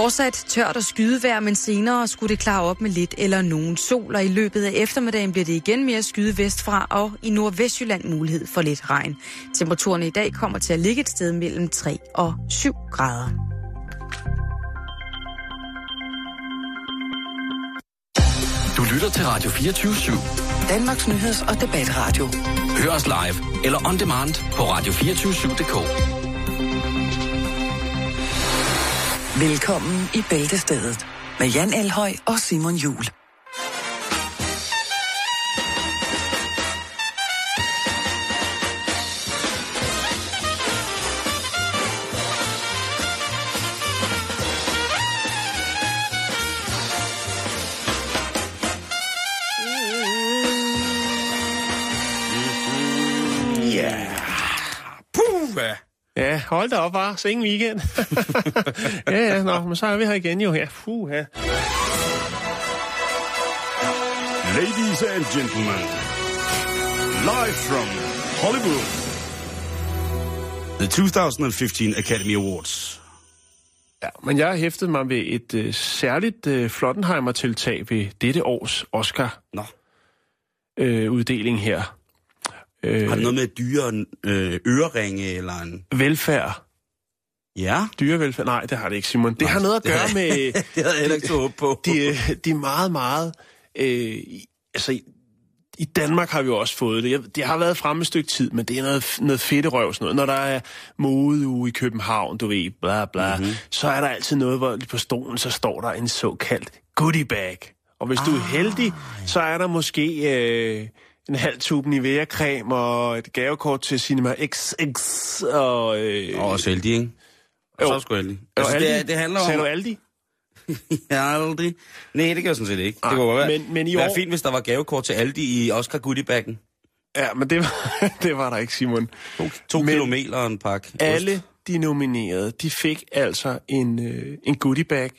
Fortsat tørt og skydevejr, men senere skulle det klare op med lidt eller nogen sol, og i løbet af eftermiddagen bliver det igen mere skyde vestfra, og i Nordvestjylland mulighed for lidt regn. Temperaturen i dag kommer til at ligge et sted mellem 3 og 7 grader. Du lytter til Radio 24 /7. Danmarks Nyheds- og Debatradio. Hør os live eller on demand på radio247.dk. Velkommen i Bæltestedet med Jan Elhøj og Simon Jul. Ja. Hold da op, var. Så ingen weekend. ja, ja, nå, men så er vi her igen jo. Ja, puh, ja. Ladies and gentlemen, live from Hollywood, the 2015 Academy Awards. Ja, men jeg har hæftet mig ved et øh, særligt øh, Flottenheimer-tiltag ved dette års Oscar-uddeling Nå, her. Øh, har det noget med dyre øh, øreringe eller en... Velfærd. Ja, Dyrevelfærd? Nej, det har det ikke, Simon. Det har noget at gøre med... det havde jeg heller ikke håb på. de, de er meget, meget... Øh, altså, i, Danmark har vi jo også fået det. Det har været fremme et stykke tid, men det er noget, noget fedte røv, sådan noget. Når der er modeuge i København, du ved, bla bla, Mhm. mm-hmm. så er der altid noget, hvor på stolen, så står der en såkaldt goodie bag. Og hvis ah, du er heldig, så er der måske øh, en halv tube Nivea-creme og et gavekort til Cinema XX og... Øh, Og også heldig, ikke? Og Jo. så er sgu og Altså, det, Aldi. er- det handler Sagde om... du Aldi? Ja, aldrig. Nej, det kan jeg sådan set ikke. Nej, det kunne være, men- men i år- fint, hvis der var gavekort til Aldi i Oscar Goodiebaggen. Ja, men det var, det var der ikke, Simon. To, to Men- kilo mel og en pakke ost. Alle de nominerede, de fik altså en, øh, en goodie bag,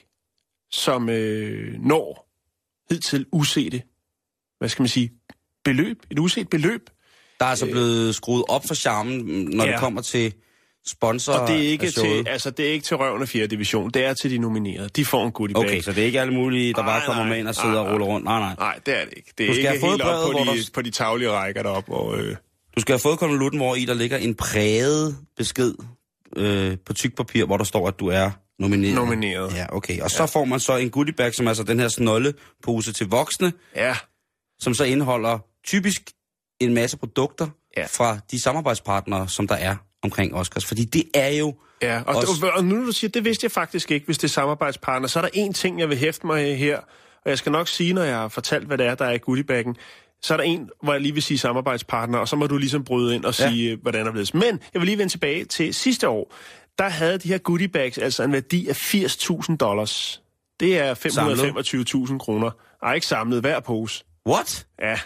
som øh, når hidtil usete, hvad skal man sige, beløb, et uset beløb. Der er altså blevet skruet op for charmen, når Ja. det kommer til sponsor Og det er ikke til, altså det er ikke til røven af 4. division, det er til de nominerede. De får en goodie bag. Okay, så det er ikke alle mulige, der bare Nej, kommer nej, med ind og sidder nej, og ruller rundt. Nej, nej. Nej, det er det ikke. Det er Du skal ikke have helt op på de, der- på de taglige rækker deroppe. Og, øh, Du skal have fået konvolutten, hvor i der ligger en præget besked øh, på tyk papir, hvor der står, at du er nomineret. Nomineret. Ja, okay. Og så får man så en goodiebag, som er altså den her snoldepose til voksne, ja, som så indeholder typisk en masse produkter Ja. ja. fra de samarbejdspartnere, som der er omkring Oscars. Fordi det er jo... Ja, og, Også- og, nu når du siger, det vidste jeg faktisk ikke, hvis det er samarbejdspartner, så er der en ting, jeg vil hæfte mig her, og jeg skal nok sige, når jeg har fortalt, hvad det er, der er i goodiebaggen, så er der en, hvor jeg lige vil sige samarbejdspartner, og så må du ligesom bryde ind og Ja. sige, hvordan det er blevet. Men jeg vil lige vende tilbage til sidste år. Der havde de her goodiebags altså en værdi af 80.000 dollars. Det er 525.000 kroner. Ej, ikke samlet hver pose. What? Ja.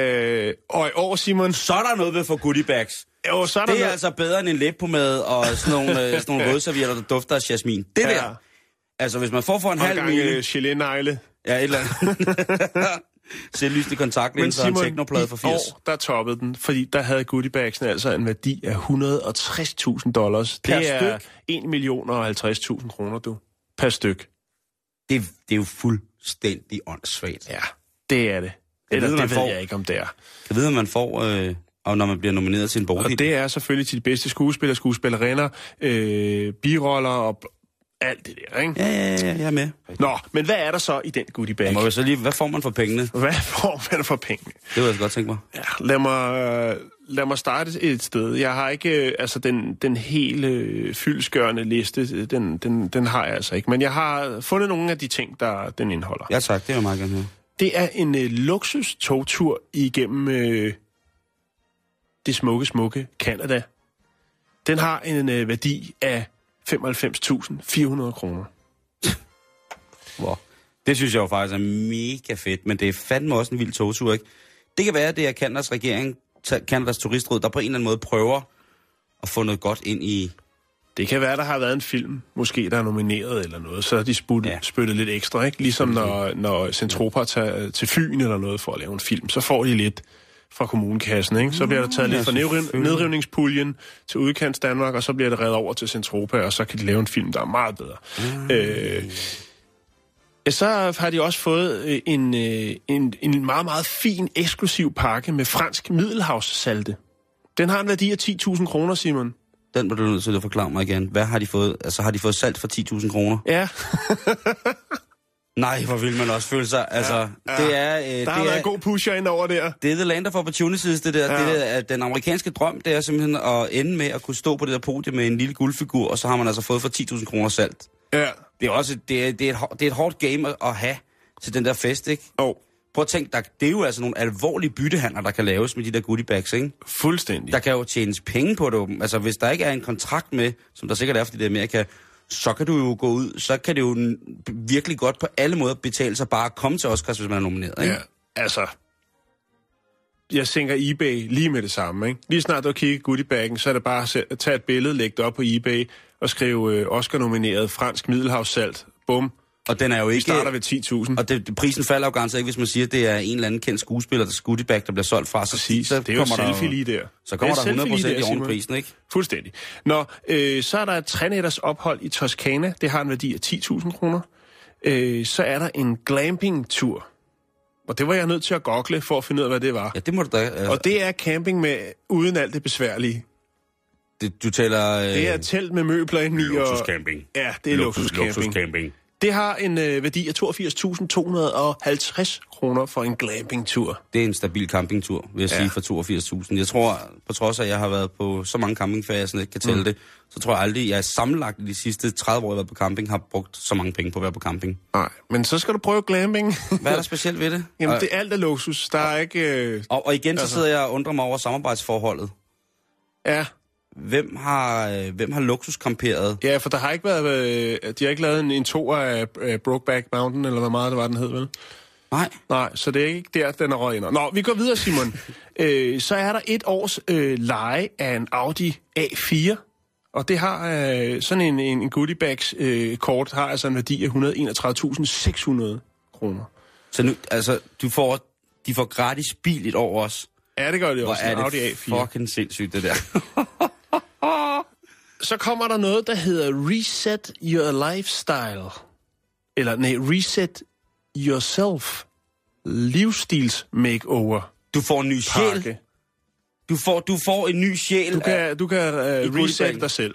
Øh, og i år, Simon, Så er der noget ved for goodiebags. jo, så er der Det er noget- altså bedre end en læbpomade og sådan nogle, øh, sådan nogle vådservietter, der dufter af jasmin. Det Ja. der. Altså, hvis man får for en og halv gang mile... øh, gelé-negle. Ja, et eller andet. Selvlyste Men kontaktlinser og en Simon, teknoplade for 80. i år, der toppede den, fordi der havde goodiebagsene altså en værdi af 160.000 dollars. Per det er styk? 1 million og 50.000 kroner, du. Per styk. Det, det er jo fuldstændig åndssvagt. Ja, det er det. Eller ved, det ved får- jeg ikke, om det er. Jeg ved, at man får, øh, og når man bliver nomineret til en Og bordhit. det er selvfølgelig til de bedste skuespillere, skuespillerinder, øh, biroller og alt det der, ikke? Ja, ja, ja, jeg er med. Nå, men hvad er der så i den goodiebag? Jeg må jo så lige, hvad får man for pengene? Hvad får man for penge? Det vil jeg godt tænke mig. Ja, lad mig, øh, lad mig starte et sted. Jeg har ikke, øh, altså den, den hele øh, fyldskørende liste, den, den, den har jeg altså ikke. Men jeg har fundet nogle af de ting, der den indeholder. Ja tak, det vil jeg meget gerne. Det er en øh, luksus togtur igennem øh, det smukke, smukke Canada. Den har en øh, værdi af 95.400 kroner. Wow. Det synes jeg jo faktisk er mega fedt, men det er fandme også en vild togtur, ikke? Det kan være, at det er Kanadas regering, Kanadas turistråd, der på en eller anden måde prøver at få noget godt ind i... Det kan være, der har været en film, måske der er nomineret eller noget, så har de sputtet, ja. Spyttet lidt ekstra, ikke? Ligesom når, når Centropa tager til Fyn eller noget for at lave en film, så får de lidt fra kommunekassen. Ikke? Så bliver der taget ja, lidt fra nedriv- nedrivningspuljen til udkants Danmark, og så bliver det reddet over til Centropa, og så kan de lave en film, der er meget bedre. Mm. Øh, ja, så har de også fået øh, en, øh, en, en meget, meget fin, eksklusiv pakke med fransk middelhavssalte. Den har en værdi af 10.000 kroner, Simon. Den må du nødt til at forklare mig igen. Hvad har de fået? Altså, har de fået salt for 10.000 kroner? Ja, Nej, hvor vil man også føle sig. Altså, ja, ja. det er... Øh, der det har er, været en god pusher ind over der. Det er the land of opportunities, det der. Ja. Det der er den amerikanske drøm, det er simpelthen at ende med at kunne stå på det der podium med en lille guldfigur, og så har man altså fået for 10.000 kroner salt. Ja. Det er også det er, det er, et, det er et hårdt game at, have til den der fest, ikke? Og Prøv at tænke, der, det er jo altså nogle alvorlige byttehandler, der kan laves med de der goodie bags, ikke? fuldstændig. Der kan jo tjenes penge på det. Altså, hvis der ikke er en kontrakt med, som der sikkert er, fordi det er Amerika, så kan du jo gå ud, så kan det jo virkelig godt på alle måder betale sig bare at komme til Oscars, hvis man er nomineret, ikke? Ja, altså... Jeg tænker eBay lige med det samme, ikke? Lige snart du har kigget goodiebaggen, så er det bare at tage et billede, lægge det op på eBay og skrive øh, Oscar-nomineret fransk middelhavssalt. Bum. Og den er jo Vi ikke... starter ved 10.000. Og det, prisen falder jo garanteret ikke, hvis man siger, at det er en eller anden kendt skuespiller, der goodie bag, der bliver solgt fra. Så, Præcis. så det er jo kommer der selfie lige der. Så kommer der er selfie 100% lige i der, oven Simon. prisen, ikke? Fuldstændig. Nå, øh, så er der et trænætters ophold i Toskana. Det har en værdi af 10.000 kroner. Øh, så er der en glamping-tur. Og det var jeg nødt til at google for at finde ud af, hvad det var. Ja, det må du da... Altså, Og det er camping med uden alt det besværlige. det, du taler... Øh, Det er et telt med møbler indeni. Og... luksuscamping. Ja, det er luksuscamping. luksuscamping. Det har en øh, værdi af 82.250 kroner for en glamping-tur. Det er en stabil campingtur, vil jeg Ja. sige, for 82.000. Jeg tror, på trods af, at jeg har været på så mange campingferier, jeg sådan ikke kan tælle mm. det, så tror jeg aldrig, jeg er sammenlagt i de sidste 30 år, jeg har været på camping, har brugt så mange penge på at være på camping. Nej, men så skal du prøve glamping. Hvad er der specielt ved det? Jamen, det er alt er luksus. Der er ikke... Øh... og, og igen, så Altså- sidder jeg og undrer mig over samarbejdsforholdet. Ja, Hvem har, øh, hvem har luksuskamperet? ja, for der har ikke været... Øh... De har ikke lavet en, en to af øh, Brokeback Mountain, eller hvad meget det var, den hed, vel? Nej. Nej, så det er ikke der, den er røget ind. Nå, vi går videre, Simon. øh, så er der et års øh, leje af en Audi A4, og det har øh, sådan en, en, en goodiebags øh, kort, har altså en værdi af 131.600 kroner. Så nu, altså, du får, de får gratis bil et år også. Ja, det gør det Hvor også. er en Audi det A4. fucking sindssygt, det der. Så kommer der noget, der hedder Reset Your Lifestyle. Eller nej, Reset Yourself Livsstils Makeover Du får en ny sjæl. Du får, du får en ny sjæl. Du kan, du kan uh, reset dig selv.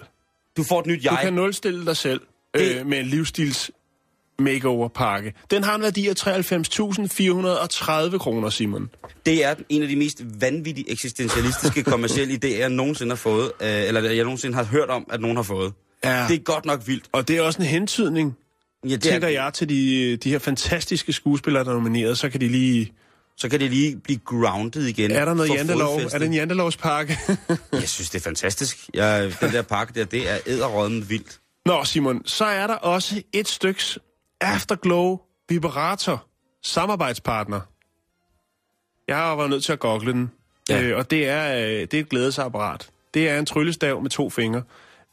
Du får et nyt Du jeg. kan nulstille dig selv Det- øh, med en livsstils makeover pakke. Den har en værdi af 93.430 kroner, Simon. Det er en af de mest vanvittige eksistentialistiske kommercielle idéer, jeg nogensinde har fået. Øh, eller jeg nogensinde har hørt om, at nogen har fået. Ja. Det er godt nok vildt. Og det er også en hentydning, Ja, det tænker er, jeg, til de, de her fantastiske skuespillere, der er nomineret. Så kan de lige... Så kan det lige blive grounded igen. Er der noget jantelov? Er det en jantelovspakke? Jeg synes, det er fantastisk. Jeg, den der pakke der, det er æderrådden vildt. Nå, Simon, så er der også et styks Afterglow Vibrator samarbejdspartner. Jeg har været nødt til at google den. Ja. Øh, og det er, øh, det er et glædesapparat. Det er en tryllestav med to fingre.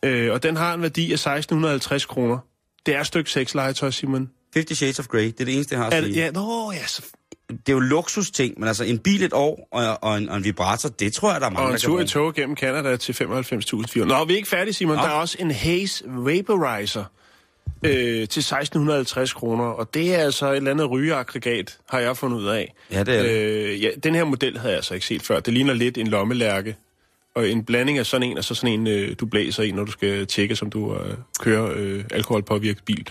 Øh, og den har en værdi af 1650 kroner. Det er et stykke sexlegetøj, Simon. 50 Shades of Grey, det er det eneste, jeg har at sige. ja, nå, ja, så, Det er jo luksusting, men altså en bil et år og, og, en, og en vibrator, det tror jeg, der er mange, og en tur i tog gennem Canada til 95.400. Nå, vi er ikke færdige, Simon. Nå. Der er også en Haze Vaporizer øh, til 1650 kroner. Og det er altså et eller andet rygeaggregat, har jeg fundet ud af. Ja, det er det. Øh, ja, den her model havde jeg altså ikke set før. Det ligner lidt en lommelærke. Og en blanding af sådan en, og så sådan en, øh, du blæser i, når du skal tjekke, som du øh, kører øh, alkoholpåvirket bil.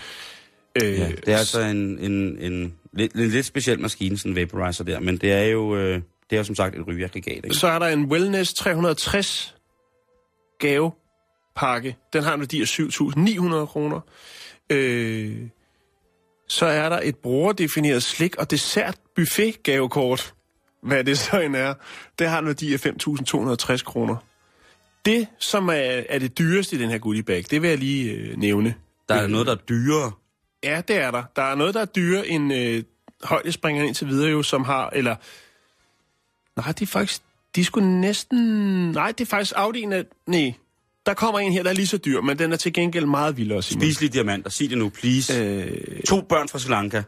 Øh, Ja, det er altså en, en, en, lidt, en lidt speciel maskine, sådan en vaporizer der, men det er jo, øh, det er jo som sagt et rygeaggregat, ikke? Så er der en Wellness 360 gavepakke. Den har en værdi af 7.900 kroner. Øh, så er der et brugerdefineret slik- og dessert buffet gavekort. Hvad det så end er. Det har en værdi af 5.260 kroner. Det, som er, er det dyreste i den her goodiebag, det vil jeg lige øh, nævne. Der er noget, der er dyrere. Ja, det er der. Der er noget, der er dyrere end øh, højdespringeren indtil videre jo, som har, eller... Nej, det er faktisk... De skulle næsten... Nej, det er faktisk Audi'en af... Nej, der kommer en her, der er lige så dyr, men den er til gengæld meget vildere, Simon. Spiselige diamanter, sig det nu, please. Øh... To børn fra Sri Lanka.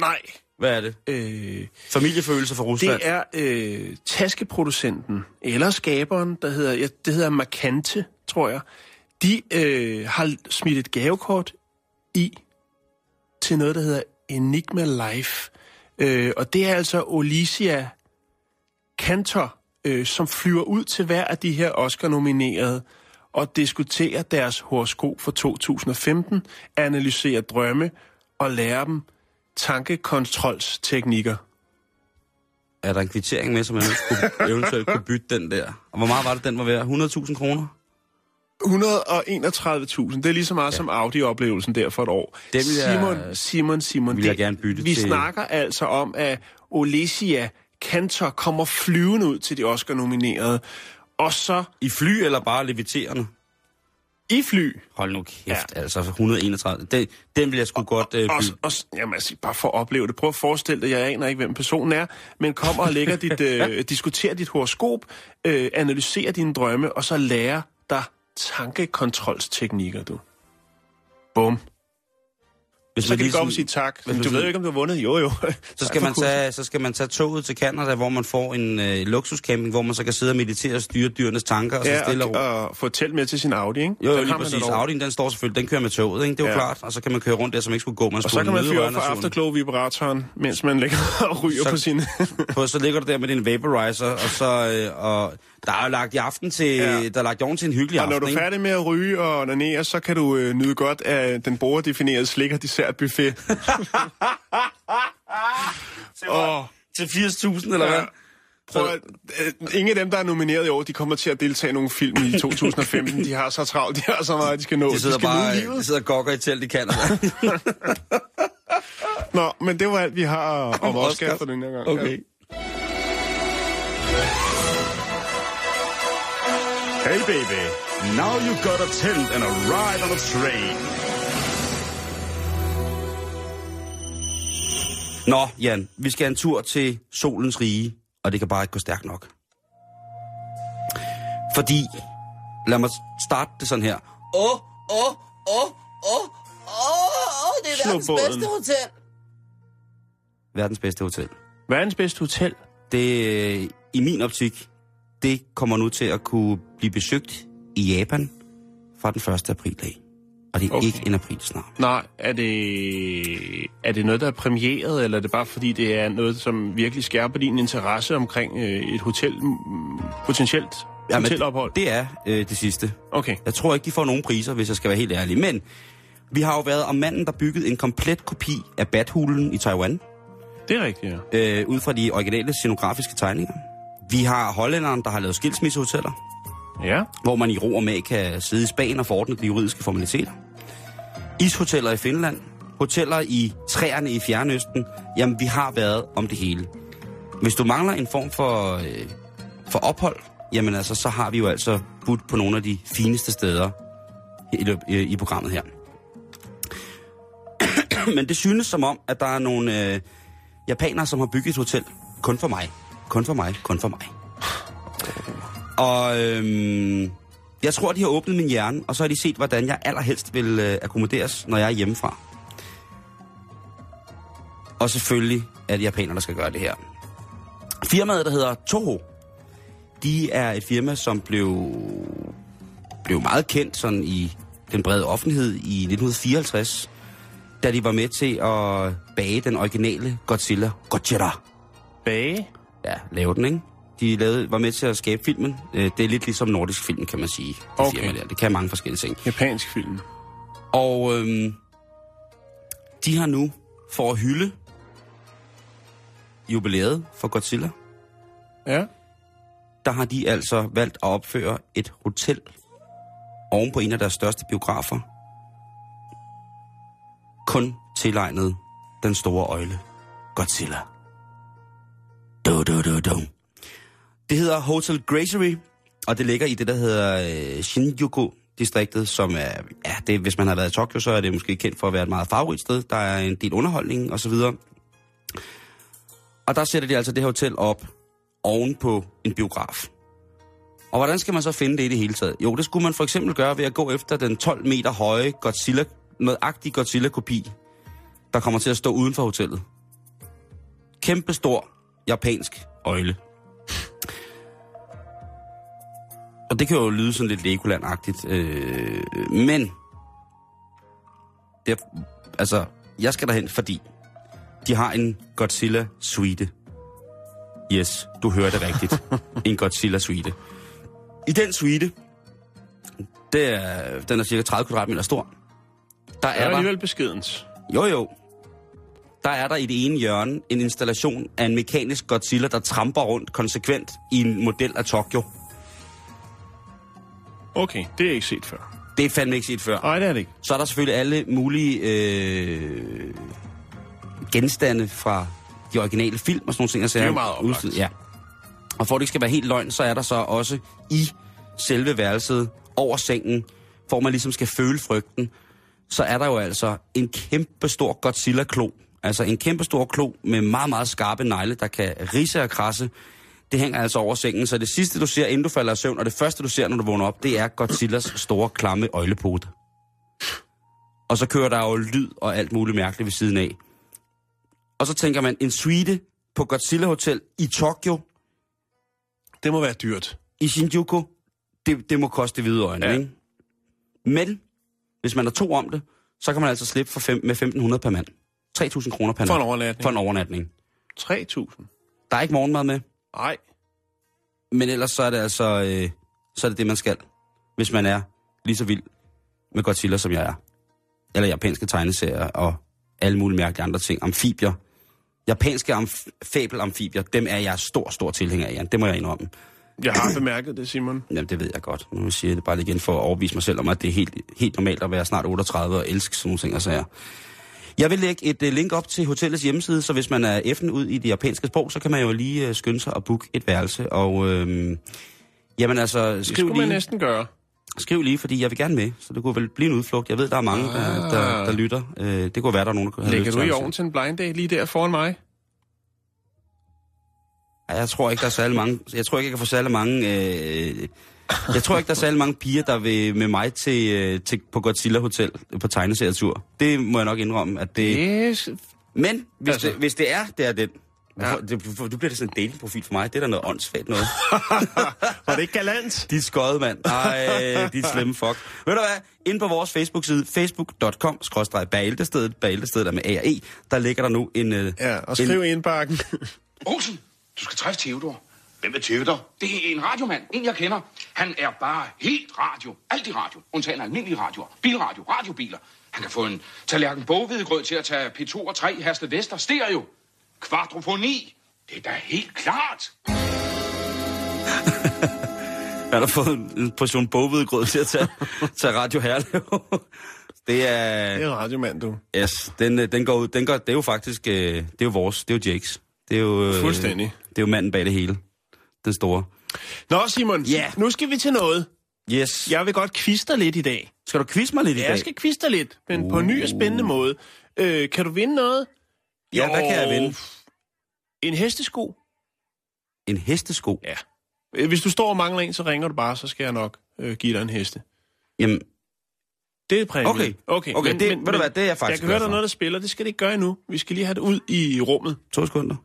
nej, Hvad er det? Øh, Familiefølelse for Rusland? det er øh, taskeproducenten, eller skaberen, der hedder, ja, det hedder Markante, tror jeg. De øh, har smidt et gavekort i til noget, der hedder Enigma Life. Øh, og det er altså Olicia Kantor, øh, som flyver ud til hver af de her Oscar-nominerede og diskuterer deres horoskop for 2015, analyserer drømme og lærer dem tankekontrolsteknikker. Er der en kvittering med, som man skulle, eventuelt kunne bytte den der? Og hvor meget var det, den var værd? 100.000 kroner? 131.000, det er lige så meget ja. som Audi-oplevelsen der for et år. Det vil jeg- Simon, Simon, Simon, vil jeg det, gerne bytte vi til- snakker altså om, at Olesia Kantor kommer flyvende ud til de Oscar-nominerede, og så I fly eller bare leviterende? i fly, Hold nu kæft, ja. altså 131. Den, den vil jeg sgu godt øh, og, bytte. og, jamen, altså, bare for at opleve det. Prøv at forestille dig, jeg aner ikke, hvem personen er, men kommer og lægger dit, øh, diskuterer dit horoskop, øh, analyserer dine drømme, og så lærer dig tankekontrolsteknikker, du. Bum. Hvis Så man kan vi lige godt sådan- sige tak. hvis du ved jo ikke, om du har vundet. Jo, jo. Så skal, man tage, så skal man tage toget til Canada, hvor man får en øh, luksuscamping, hvor man så kan sidde og meditere og styre dyrenes tanker, og så Ja, stille og, og, og få telt med til sin Audi, ikke? Jo, jo, lige præcis. Audien, den står selvfølgelig, den kører med toget, ikke? Det er jo Ja. klart. Og så kan man køre rundt der, som ikke skulle gå. Man Og så kan man fyre for afterglow-vibratoren, mens man ligger og ryger Så- på sin... På, så ligger du der med din vaporizer, og så... Øh, og der er jo lagt i aften til... Ja. Ja. Der er lagt i ovnen til en hyggelig og når aften, du er færdig med at ryge og onanere, så kan du øh, nyde godt af den borgerdefinerede slikker dessert buffet. Åh, Til 80.000, eller Ja. hvad? prøv at, øh, ingen af dem, der er nomineret i år, de kommer til at deltage i nogle film i 2015. De har så travlt, de har så meget, de skal nå. De sidder skal bare livet. de sidder og gokker i telt i Canada. Nå, men det var alt, vi har om Oscar Oscars. for den her gang. Okay. Hey baby, now you got a tent and a ride on a train. Nå, Jan, vi skal en tur til solens rige, og det kan bare ikke gå stærkt nok. Fordi, lad mig starte det sådan her. Åh, åh, åh, åh, åh, det Slå verdens båden. bedste hotel. Verdens bedste hotel. Verdens bedste hotel. Det, øh, i min optik, det kommer nu til at kunne blive besøgt i Japan fra den 1. april af. Og det er Okay. ikke en april snart. Nej, er det, er det noget, der er premieret, eller er det bare fordi, det er noget, som virkelig skærper din interesse omkring øh, et hotel, potentielt hotelophold? det er øh, det sidste. Okay, Jeg tror ikke, de får nogen priser, hvis jeg skal være helt ærlig. Men vi har jo været om manden, der byggede en komplet kopi af Bathulen i Taiwan, det er rigtigt, ja. øh, ud fra de originale scenografiske tegninger. Vi har hollænderen, der har lavet skilsmissehoteller, Ja, hvor man i ro og mag kan sidde i Spanien og forordne de juridiske formaliteter. Ishoteller i Finland, hoteller i træerne i Fjernøsten. Jamen, vi har været om det hele. Hvis du mangler en form for, øh, for ophold, jamen altså, så har vi jo altså budt på nogle af de fineste steder i, i, i programmet her. Men det synes som om, at der er nogle øh, japanere, som har bygget et hotel kun for mig. Kun for mig, kun for mig. Og øhm, jeg tror, de har åbnet min hjerne, og så har de set, hvordan jeg allerhelst vil øh, akkommoderes, når jeg er hjemmefra. Og selvfølgelig er det japanere, der skal gøre det her. Firmaet, der hedder Toho, de er et firma, som blev, blev meget kendt sådan i den brede offentlighed i 1954, da de var med til at bage den originale Godzilla. Godzilla. bage. Ja, lave den, ikke? De lavede, var med til at skabe filmen. Øh, Det er lidt ligesom nordisk film, kan man sige. Det, Okay. firma der. det kan mange forskellige ting. Japansk film. Og øhm, de har nu, for at hylde jubilæet for Godzilla, Ja. der har de altså valgt at opføre et hotel oven på en af deres største biografer. Kun tilegnet den store øjle, Godzilla. Du, du, du, du. Det hedder Hotel Gracery, og det ligger i det, der hedder øh, Shinjuku-distriktet, som er, ja, det, hvis man har været i Tokyo, så er det måske kendt for at være et meget farverigt sted. Der er en del underholdning og så videre. Og der sætter de altså det her hotel op oven på en biograf. Og hvordan skal man så finde det i det hele taget? Jo, det skulle man for eksempel gøre ved at gå efter den 12 meter høje Godzilla, nødagtige Godzilla-kopi, der kommer til at stå uden for hotellet. kæmpestor japansk øjle. Og det kan jo lyde sådan lidt Legoland-agtigt, øh, men det, altså, jeg skal derhen, fordi de har en Godzilla-suite. Yes, du hører det rigtigt. en Godzilla-suite. I den suite, det er, den er cirka 30 kvadratmeter stor. Der er er der, alligevel beskedens. jo jo, der er der i det ene hjørne en installation af en mekanisk Godzilla, der tramper rundt konsekvent i en model af Tokyo. Okay, det er ikke set før. Det er fandme ikke set før. Nej, det er det ikke. Så er der selvfølgelig alle mulige øh, genstande fra de originale film og sådan nogle ting. Det er jo meget oplagt. Ja. Og for at det ikke skal være helt løgn, så er der så også i selve værelset over sengen, hvor man ligesom skal føle frygten, så er der jo altså en kæmpe stor Godzilla-klo. Altså en kæmpe stor klo med meget, meget skarpe negle, der kan rise og krasse. Det hænger altså over sengen, så det sidste, du ser, inden du falder i søvn, og det første, du ser, når du vågner op, det er Godzillas store, klamme øjlepote. Og så kører der jo lyd og alt muligt mærkeligt ved siden af. Og så tænker man, en suite på Godzilla Hotel i Tokyo, Det må være dyrt. i Shinjuku, det, det må koste hvide øjne, ja. ikke? Men, hvis man er to om det, så kan man altså slippe for fem, med 1.500 per mand. 3.000 kroner per For en nat. overnatning. For en overnatning. 3.000. Der er ikke morgenmad med, Nej. men ellers så er det altså, øh, så er det det, man skal. Hvis man er lige så vild med Godzilla, som jeg er. Eller japanske tegneserier og alle mulige mærkelige andre ting. Amfibier. Japanske amf- fabelamfibier, dem er jeg stor, stor tilhænger af, Jan. Det må jeg indrømme. Jeg har bemærket det, Simon. Jamen, det ved jeg godt. Nu siger jeg det bare lige igen for at overbevise mig selv om, at det er helt, helt normalt at være snart 38 og elske sådan nogle ting og sager. Jeg vil lægge et øh, link op til hotellets hjemmeside, så hvis man er effen ud i det japanske sprog, så kan man jo lige øh, skynde sig og booke et værelse. Og øhm, jamen altså, Det skriv skulle man lige, næsten gøre. skriv lige, fordi jeg vil gerne med. Så det kunne vel blive en udflugt. Jeg ved, der er mange, der, der, der lytter. Øh, det kunne være, der er nogen, der have Lægger du i at- ovnen til en blind date lige der foran mig? Jeg tror ikke, der er særlig mange... Jeg tror ikke, jeg kan få særlig mange... Øh, jeg tror ikke, der er særlig mange piger, der vil med mig til, øh, til på Godzilla Hotel på tegneserietur. Det må jeg nok indrømme, at det... Yes. Men hvis, Altså- det, hvis det er, det er den. Ja. Det, du, bliver det sådan en datingprofil for mig. Det er da noget åndssvagt noget. Var det ikke galant? Dit skøde, mand. Ej, dit slemme fuck. Ved du hvad? Inde på vores Facebook-side, facebook.com, skrådstræk Bæltestedet, Bæltestedet er med A og E, der ligger der nu en... Øh, Ja, og skriv en, indbakken. Olsen, du skal træffe Theodor. Hvem er Theodor? Det er en radiomand, en jeg kender. Han er bare helt radio. Alt i radio. Undtagen almindelige radioer. Bilradio, radiobiler. Han kan få en tallerken boghvedegrød til at tage P2 og 3 Hersted Vester stereo. Kvadrofoni. Det er da helt klart. Han har fået en en portion bogvedgrød til at tage, tage Radio Herlev. det er... Det er radiomand, du. Yes, den, øh, den går ud. Den går, det er jo faktisk... øh, Det er jo vores. Det er jo Jakes. Det er jo... øh, Fuldstændig. Det er jo manden bag det hele. Den store. Nå, Simon. Ja. Nu skal vi til noget. Yes. Jeg vil godt dig lidt i dag. Skal du quizze mig lidt i dag? jeg skal dig lidt, men på en ny og spændende måde. Øh, kan du vinde noget? Ja, hvad kan jeg vinde? En hestesko? En hestesko? Ja. Øh, Hvis du står og mangler en, så ringer du bare, så skal jeg nok øh, give dig en heste. Jamen, Det er præmien. Okay. okay. Okay, det- ved du hvad, det er jeg faktisk Jeg kan høre, der er noget, der spiller. Det skal det ikke gøre endnu. Vi skal lige have det ud i rummet. to sekunder.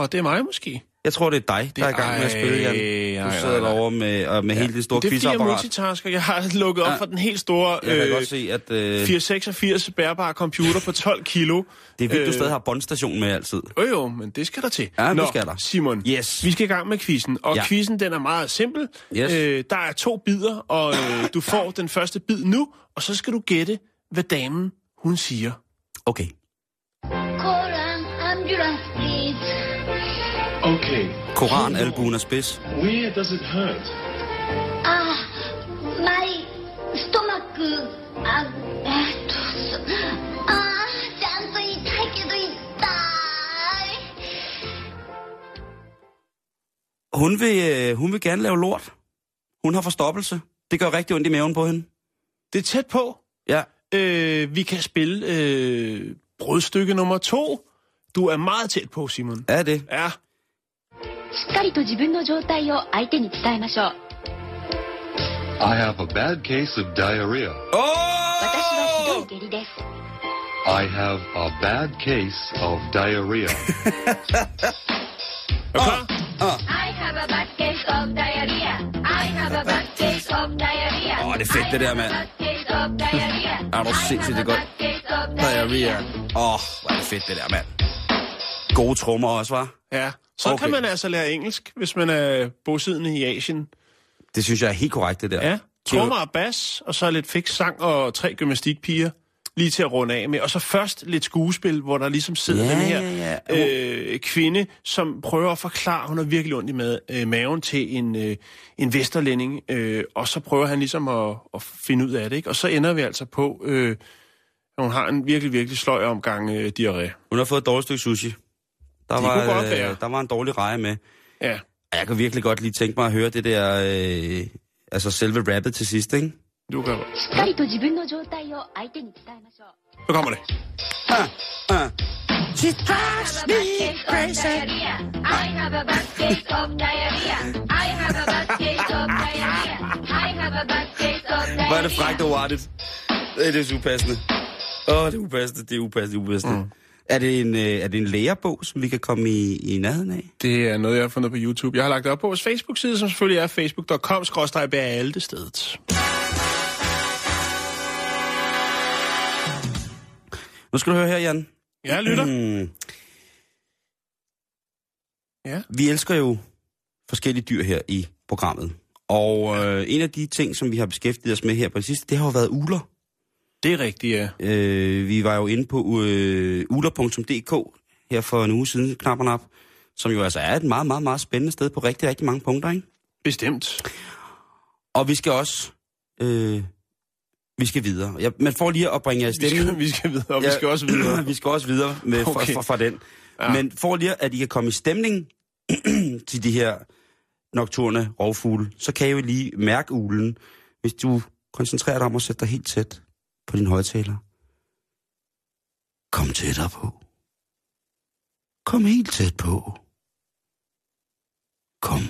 Og det er mig måske. Jeg tror, det er dig, der er i gang med at spille, Jan. Du ej, sidder ej, ej. derovre med, og med ja. hele det store det er fordi, jeg quizapparat. multitasker. Jeg har lukket op Ja. for den helt store Jeg kan øh, godt se, at øh, 486 bærbare computer på 12 kilo. det er vildt, du øh, stadig har båndstationen med altid. Jo jo, men det skal der til. Ja, det Nå, skal der. Simon, Yes. vi skal i gang med quizzen. Og Ja. quizzen, den er meget simpel. Yes. Øh, der er to bidder, og øh, du får den første bid nu, og så skal du gætte, hvad damen, hun siger. Okay. Call an ambulance, please. Okay. Koran, albuen og spids. Where does it hurt? Ah, my stomach. Ah, えっと、そあー、ちゃんと痛いけど痛い。 Hun vil, øh, hun vil gerne lave lort. Hun har forstoppelse. Det gør rigtig ondt i maven på hende. Det er tæt på. Ja. Øh, vi kan spille øh, brudstykke nummer to. Du er meget tæt på, Simon. Er det? Ja. しっかりと自分の状態を相手に伝えましょう。I have a bad case of diarrhea. 私はひどい下痢です。I have a bad case of diarrhea. Er du klar? I have a bad case of diarrhea. I have a bad case of diarrhea. Åh, det er fedt, det der, mand. Er du sindssygt, det er godt. Diarrhea. Åh, oh, hvor er det fedt, det der, mand. Gode trommer også, var. Ja. Så Okay. kan man altså lære engelsk, hvis man er bosiddende i Asien. Det synes jeg er helt korrekt, det der. Ja. Trommer og bas, og så lidt fix sang og tre gymnastikpiger lige til at runde af med. Og så først lidt skuespil, hvor der ligesom sidder Ja, den her ja, ja. Øh, kvinde, som prøver at forklare, hun har virkelig ondt i mad, øh, maven til en, øh, en vesterlænding, øh, og så prøver han ligesom at, at finde ud af det. Ikke? Og så ender vi altså på, øh, at hun har en virkelig, virkelig sløj omgang øh, diarré. Hun har fået et dårligt stykke sushi. Der, de var, godt være. Øh, der var en dårlig reje med. Ja. Jeg kan virkelig godt lige tænke mig at høre det der, øh, altså selve rappet til sidst, ikke? Du kan Nu kommer det. Uh, uh. She drives me crazy. I have a bad case of diarrhea. I have a bad case of diarrhea. I have a bad case of diarrhea. Hvor er det frækt og uartigt. Det er det upassende. Åh, oh, det er upassende, det er upassende, det er upassende. Mm. Er, det en, øh, er det en lærerbog, som vi kan komme i, i nærheden af? Det er noget, jeg har fundet på YouTube. Jeg har lagt det op på vores Facebook-side, som selvfølgelig er facebook.com stedet. Nu skal du høre her, Jan. Jeg lytter. Mm. Ja. Vi elsker jo forskellige dyr her i programmet. Og øh, en af de ting, som vi har beskæftiget os med her på det sidste, det har jo været uler. Det er rigtigt, ja. Øh, vi var jo inde på øh, uler.dk her for en uge siden, knap og nap, som jo altså er et meget, meget, meget spændende sted på rigtig, rigtig mange punkter, ikke? Bestemt. Og vi skal også... Øh, vi skal videre. Ja, men for lige at bringe jer i Vi stemning... skal, vi skal videre, og vi skal også videre. vi skal også videre med, okay. Fra, fra, fra den. Ja. Ja. Men for lige at I kan komme i stemning til de her nocturne rovfugle, så kan I jo lige mærke ulen, hvis du koncentrerer dig om at sætte dig helt tæt på din højtaler. Kom tættere på. Kom helt tæt på. Kom.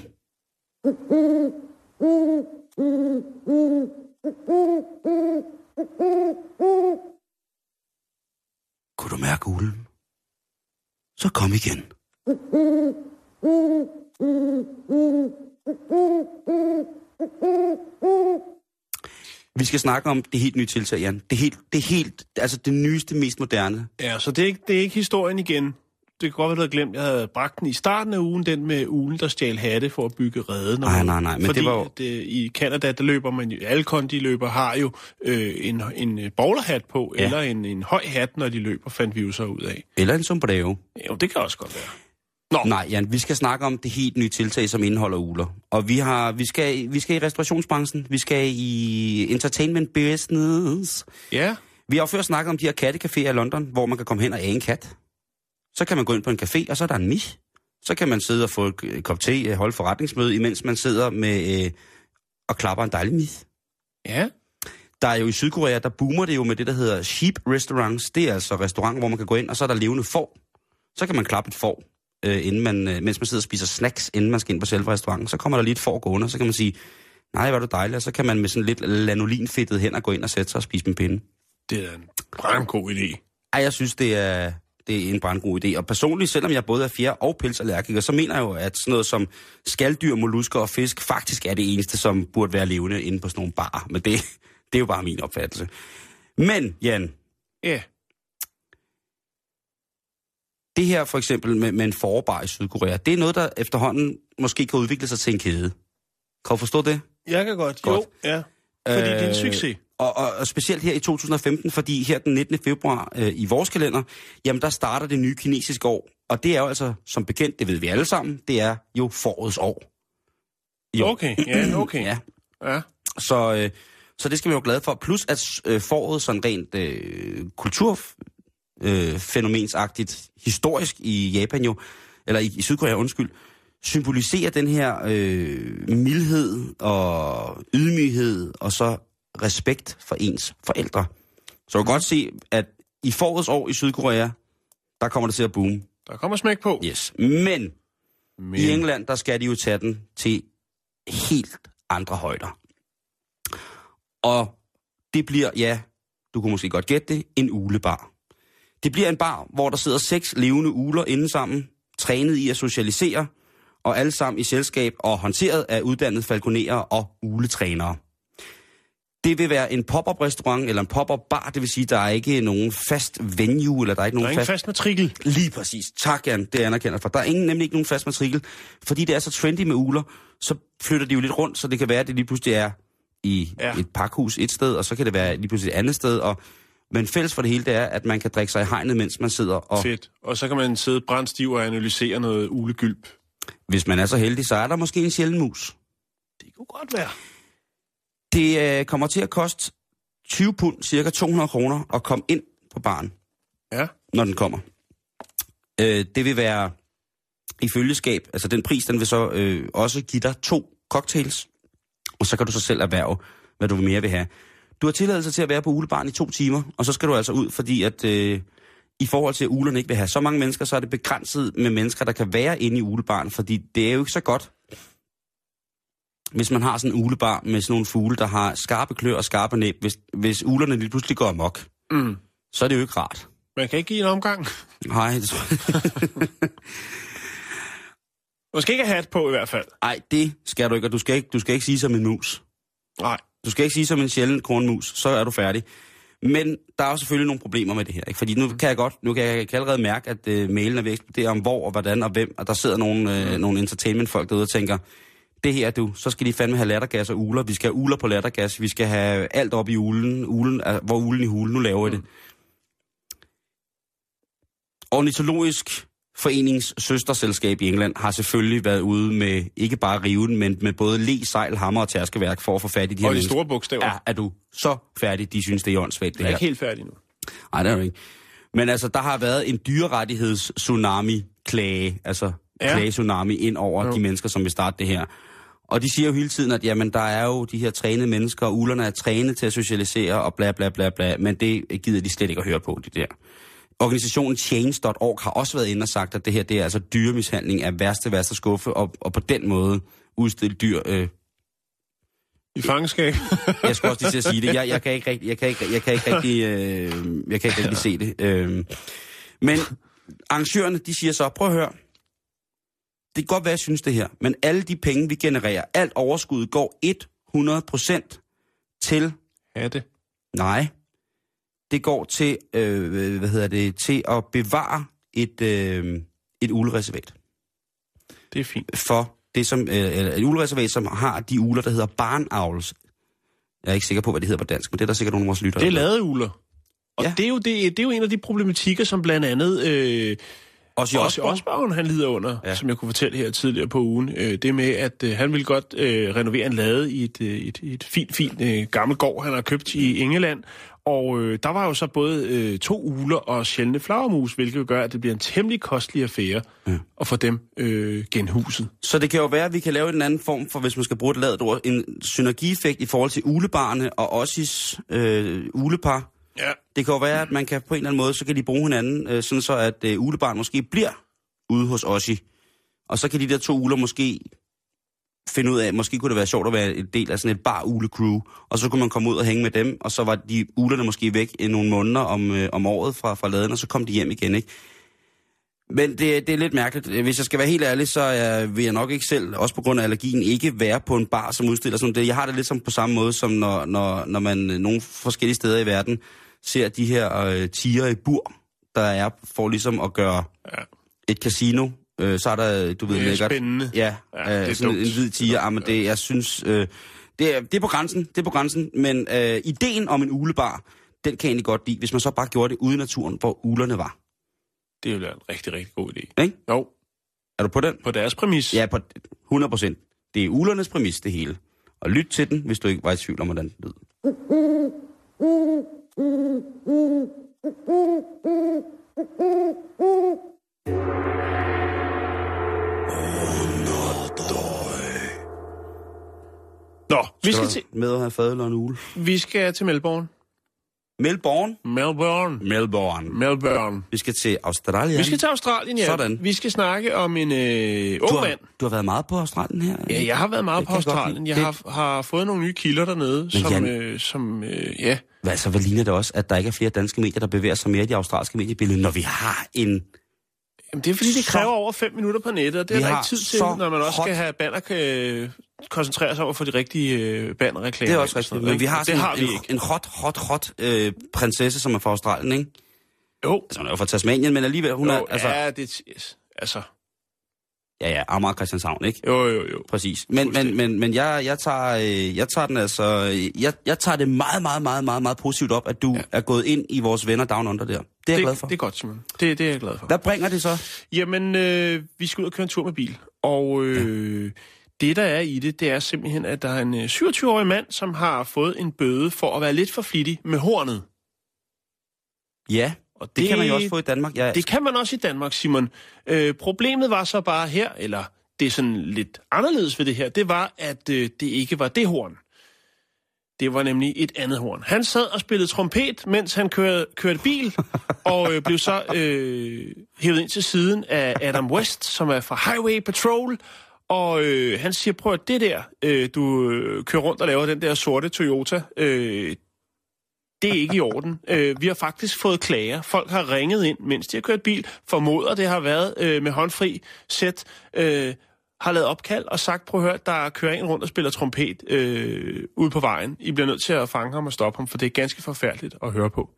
Kunne du mærke ulen? Så kom igen. Vi skal snakke om det helt nye tiltag, Jan. Det helt, det helt, altså det nyeste, mest moderne. Ja, så det er, ikke, det er ikke historien igen. Det kan godt være, du havde glemt, jeg havde bragt den i starten af ugen, den med ugen, der stjal hatte for at bygge rede. Nej, nej, nej, men Fordi det var jo- det, i Canada, der løber man alle kondiløber har jo øh, en, en øh, bowlerhat på, ja. eller en, en høj hat, når de løber, fandt vi jo så ud af. Eller en sombrero. Jo, det kan også godt være. Nej, Jan, vi skal snakke om det helt nye tiltag, som indeholder uler. Og vi, har, vi, skal, vi skal i restaurationsbranchen, vi skal i entertainment business. Ja, Vi har jo før snakket om de her kattecaféer i London, hvor man kan komme hen og æge en kat. Så kan man gå ind på en café, og så er der en mis. Så kan man sidde og få et et kop te, holde forretningsmøde, imens man sidder med øh, og klapper en dejlig mis. ja. Der er jo i Sydkorea, der boomer det jo med det, der hedder sheep restaurants. Det er altså restauranter, hvor man kan gå ind, og så er der levende får. Så kan man klappe et får, øh, inden man, øh, mens man sidder og spiser snacks, inden man skal ind på selve restauranten. Så kommer der lige et får gående, og så kan man sige, nej, hvor er du dejlig, og så kan man med sådan lidt lanolinfedtet hen og gå ind og sætte sig og spise med pinde. Det er en brandgod idé. Ej, jeg synes, det er, det er en brandgod idé. Og personligt, selvom jeg både er fjer- og pelsallergiker, så mener jeg jo, at sådan noget som skalddyr, mollusker og fisk faktisk er det eneste, som burde være levende inde på sådan nogle barer. Men det, det er jo bare min opfattelse. Men, Jan, Ja, det her for eksempel med, med en forbar i Sydkorea, det er noget, der efterhånden måske kan udvikle sig til en kæde. Kan du forstå det? jeg kan godt. Godt. Jo, ja. Fordi øh... det er en succes. Og, og, og specielt her i 2015, fordi her den 19. februar øh, i vores kalender, jamen der starter det nye kinesiske år. Og det er jo altså, som bekendt, det ved vi alle sammen, det er jo forårets år. Jo. Okay, ja, okay. Ja, ja. så, øh, så det skal vi være glade for. Plus at øh, foråret sådan rent øh, kulturfænomensagtigt, historisk i Japan jo, eller i, i Sydkorea, undskyld, symboliserer den her øh, mildhed og ydmyghed, og så respekt for ens forældre. Så du kan godt se, at i forårets år i Sydkorea, der kommer det til at boome. Der kommer smæk på. Yes. Men, Men... Men i England, der skal de jo tage den til helt andre højder. Og det bliver, ja, du kunne måske godt gætte det, en ulebar. Det bliver en bar, hvor der sidder seks levende uler inde sammen, trænet i at socialisere, og alle sammen i selskab og håndteret af uddannede falconerer og uletrænere. Det vil være en pop-up restaurant eller en pop-up bar, det vil sige, der er ikke nogen fast venue, eller der er ikke Der er nogen ingen fast matrikel. Lige præcis. Tak, Jan. Det anerkender jeg for. Der er ingen, nemlig ikke nogen fast matrikel. Fordi det er så trendy med uler, så flytter de jo lidt rundt, så det kan være, at det lige pludselig er i ja. et pakhus et sted, og så kan det være lige pludselig et andet sted. Og, men fælles for det hele, det er, at man kan drikke sig i hegnet, mens man sidder. Og Fedt. Og så kan man sidde brændstiv og analysere noget ulegylp. hvis man er så heldig, så er der måske en sjælden mus. Det kunne godt være. Det øh, kommer til at koste 20 pund, cirka 200 kroner, at komme ind på baren. Ja. når den kommer. Øh, det vil være i følgeskab, altså den pris, den vil så øh, også give dig to cocktails, og så kan du så selv erhverve, hvad du mere vil have. Du har tilladelse til at være på ulebarn i to timer, og så skal du altså ud, fordi at øh, i forhold til, at ulerne ikke vil have så mange mennesker, så er det begrænset med mennesker, der kan være inde i ulebarn, fordi det er jo ikke så godt, hvis man har sådan en ulebar med sådan nogle fugle, der har skarpe klør og skarpe næb, hvis, hvis ulerne lige pludselig går amok, Mm. så er det jo ikke rart. Man kan ikke give en omgang. Nej, det tror jeg skal ikke have hat på i hvert fald. Ej, det skal du ikke, og du skal ikke, du skal ikke sige som en mus. Nej. Du skal ikke sige som en sjælden kornmus, så er du færdig. Men der er jo selvfølgelig nogle problemer med det her, ikke? Fordi nu kan jeg godt, nu kan jeg, kan allerede mærke, at øh, mailen er ved at eksplodere om hvor og hvordan og hvem, og der sidder nogle, øh, nogle entertainment-folk derude og tænker, det her du, så skal de fandme have lattergas og uler, vi skal have uler på lattergas, vi skal have alt op i ulen, ulen altså, hvor ulen i hulen, nu laver I det. Ornitologisk Forenings søsterselskab i England har selvfølgelig været ude med ikke bare riven, men med både le, sejl, hammer og tærskeværk for at få fat i de her Og mennesker. store bogstaver. Ja, er du så færdig? De synes, det er åndssvagt, det Jeg er her. ikke helt færdig nu. Nej, det er du ikke. Men altså, der har været en dyrerettigheds-tsunami-klage, altså Ja. klage-tsunami ind over Jo. de mennesker, som vil starte det her. Og de siger jo hele tiden, at jamen, der er jo de her trænede mennesker, og ulerne er trænet til at socialisere, og bla bla bla bla, men det gider de slet ikke at høre på, de der. Organisationen Change.org har også været inde og sagt, at det her det er altså dyremishandling af værste, værste skuffe, og, og på den måde udstille dyr øh, I fangenskab. jeg skulle også lige til at sige det. Jeg, jeg kan ikke rigtig, jeg kan ikke, jeg kan ikke rigtig, øh, jeg kan ikke rigtig se det. Øh. Men arrangørerne, de siger så, prøv at høre. Det kan godt være, jeg synes det her, men alle de penge, vi genererer, alt overskud går 100% til, Hatte. nej, det går til, øh, hvad hedder det, til at bevare et, øh, et ulereservat. Det er fint. For det som, øh, et ulereservat, som har de uler, der hedder barnavls. Jeg er ikke sikker på, hvad det hedder på dansk, men det er der sikkert nogle af vores lyttere. Det er ladeuler. Og ja. Det, er jo det, det er jo en af de problematikker, som blandt andet øh, Også i Osborg. Osborgen, han lider under. Ja. som jeg kunne fortælle her tidligere på ugen. Øh, det med, at øh, han ville godt øh, renovere en lade i et, øh, et, et fint, fint øh, gammelt gård, han har købt i England. Og øh, der var jo så både øh, to uler og sjældne flagermus, hvilket gør, at det bliver en temmelig kostelig affære ja. at få dem øh, genhuset. Så det kan jo være, at vi kan lave en anden form for, hvis man skal bruge et ladet ord, en synergieffekt i forhold til ulebarne og Ossis øh, ulepar. Ja. Det kan jo være, at man kan på en eller anden måde, så kan de bruge hinanden, øh, sådan så at øh, ulebarn måske bliver ude hos Ossi. Og så kan de der to uler måske finde ud af, måske kunne det være sjovt at være en del af sådan et bar ule crew og så kunne man komme ud og hænge med dem, og så var de ulerne måske væk i nogle måneder om, øh, om året fra, fra laden, og så kom de hjem igen, ikke? Men det, det er lidt mærkeligt. Hvis jeg skal være helt ærlig, så er, vil jeg nok ikke selv, også på grund af allergien, ikke være på en bar, som udstiller sådan det. Jeg har det lidt som på samme måde, som når, når, når man øh, nogle forskellige steder i verden ser de her øh, tiger i bur, der er for ligesom at gøre Ja. et casino. Øh, så er der, du ved, Det er lækkert. spændende. Ja, Ja, ja det er øh, sådan dumt. en hvid tiger. Ja. men det, jeg synes, øh, det, er, det er på grænsen, det er på grænsen. Men øh, ideen om en ulebar, den kan jeg egentlig godt lide, hvis man så bare gjorde det ude i naturen, hvor ulerne var. Det ville være en rigtig, rigtig god idé. Ikke? Jo, Er du på den? på deres præmis. Ja, på 100 procent. Det er ulernes præmis, det hele. Og lyt til den, hvis du ikke var i tvivl om, hvordan den lyder. Nå, vi skal, til, Med at have fadøl og en ule. vi skal til Melbourne. Melbourne. Melbourne. Melbourne. Melbourne. Vi skal til Australien. Vi skal til Australien, ja. Sådan. Vi skal snakke om en øh, du ung har, mand. du har været meget på Australien her. Ja, jeg har været meget Det på Australien. Jeg har, har fået nogle nye kilder dernede, som, Jan- øh, som øh, ja... Hvad, så hvad ligner det også, at der ikke er flere danske medier, der bevæger sig mere i de australske mediebilleder, når vi har en... Jamen, det er fordi, det Så- kræver over fem minutter på nettet, og det er der ikke tid til, så når man også hot- skal have banner, kan koncentrere sig om at få de rigtige øh, bannerreklamer. Det er også rigtigt. Men vi har, det har vi en, ikke. en hot, hot, hot øh, prinsesse, som er fra Australien, ikke? Jo, Altså, hun er jo fra Tasmanien, men alligevel, hun jo er... Altså, ja, det yes. altså, ja, ja, Amager Christianshavn, ikke? jo, jo, jo. Præcis. Men, men, men, men jeg, jeg, tager, øh, jeg tager den altså... øh, Jeg, jeg tager det meget, meget, meget, meget, meget positivt op, at du ja. er gået ind i vores venner Down Under der. Det er jeg det, glad for. Det er godt, Simon. Det, det er jeg glad for. Hvad bringer det så? Jamen, øh, vi skal ud og køre en tur med bil. Og øh, ja. det, der er i det, det er simpelthen, at der er en øh, 27-årig mand, som har fået en bøde for at være lidt for flittig med hornet. Ja, Og det, det kan man jo også få i Danmark. Jeg, Det kan man også i Danmark, Simon. Øh, problemet var så bare her, eller det er sådan lidt anderledes ved det her, det var, at øh, det ikke var det horn. Det var nemlig et andet horn. Han sad og spillede trompet, mens han kørte, kørte bil, og øh, blev så øh, hævet ind til siden af Adam West, som er fra Highway Patrol, og øh, han siger, prøv at det der, øh, du øh, kører rundt og laver den der sorte Toyota, øh, det er ikke i orden. Øh, vi har faktisk fået klager. Folk har ringet ind, mens de har kørt bil. Formoder, det har været øh, med håndfri sæt. Øh, har lavet opkald og sagt, prøv at høre, der kører en rundt og spiller trompet øh, ude på vejen. I bliver nødt til at fange ham og stoppe ham, for det er ganske forfærdeligt at høre på.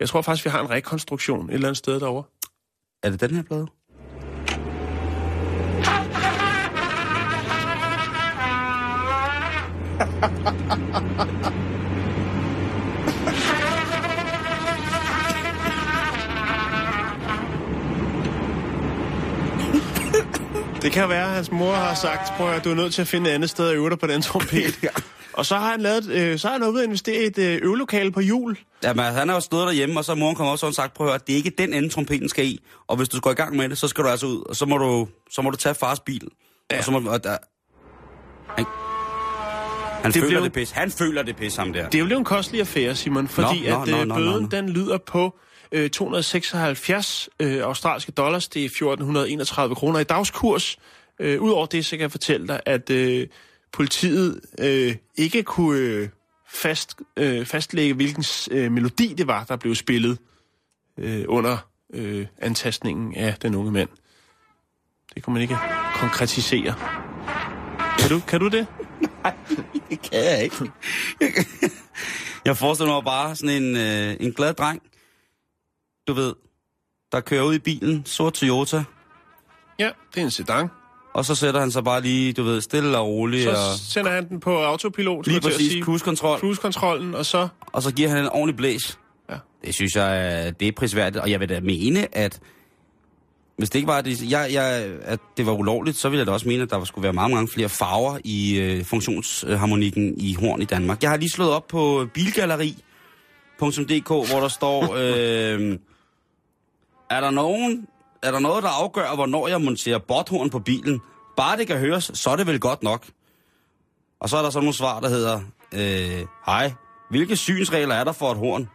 Jeg tror faktisk, vi har en rekonstruktion et eller andet sted derovre. Er det den her plade? Det kan være, at hans mor har sagt, prøv at du er nødt til at finde et andet sted at øve dig på den trompet. Og så har han lavet, øh, så har han været ude at investere i et øh, øvelokale på jul. Jamen, han har jo stået derhjemme, og så er moren kommet op og sagt, prøv at høre, det er ikke den ende, trompeten skal i. Og hvis du skal i gang med det, så skal du altså ud, og så må du, så må du tage fars bil. Ja. Og så må, og der, han, han Det føler blev- det pis. Han føler det pis, ham der. Det er jo en kostelig affære, Simon, fordi Nå, nå, at nå, øh, nå, bøden nå, nå. den lyder på øh, 276 øh, australske dollars, det er 1431 kroner i dagskurs. Øh, Udover det, så kan jeg fortælle dig, at øh, politiet øh, ikke kunne øh, fast, øh, fastlægge, hvilken øh, melodi det var, der blev spillet øh, under øh, antastningen af den unge mand. Det kunne man ikke konkretisere. Kan du, kan du det? Det kan jeg ikke. jeg forestiller mig bare sådan en, øh, en glad dreng, du ved, der kører ud i bilen, sort Toyota, Ja, det er en sedan. og så sætter han sig bare lige, du ved, stille og roligt, Så og sender han den på autopilot, lige præcis sige. cruise-kontrol, cruise-kontrollen, og så... og så giver han en ordentlig blæs. Ja. Det synes jeg, øh, det er prisværdigt, og jeg vil da mene, at hvis det ikke var, det, jeg, jeg, at det var ulovligt, så ville jeg da også mene, at der skulle være meget, mange flere farver i øh, funktionsharmonikken i horn i Danmark. Jeg har lige slået op på bilgalleri.dk, hvor der står, øh, er der nogen, er der noget, der afgør, hvornår jeg monterer botthorn på bilen? Bare det kan høres, så er det vel godt nok. Og så er der så nogle svar, der hedder, øh, hej, hvilke synsregler er der for et horn?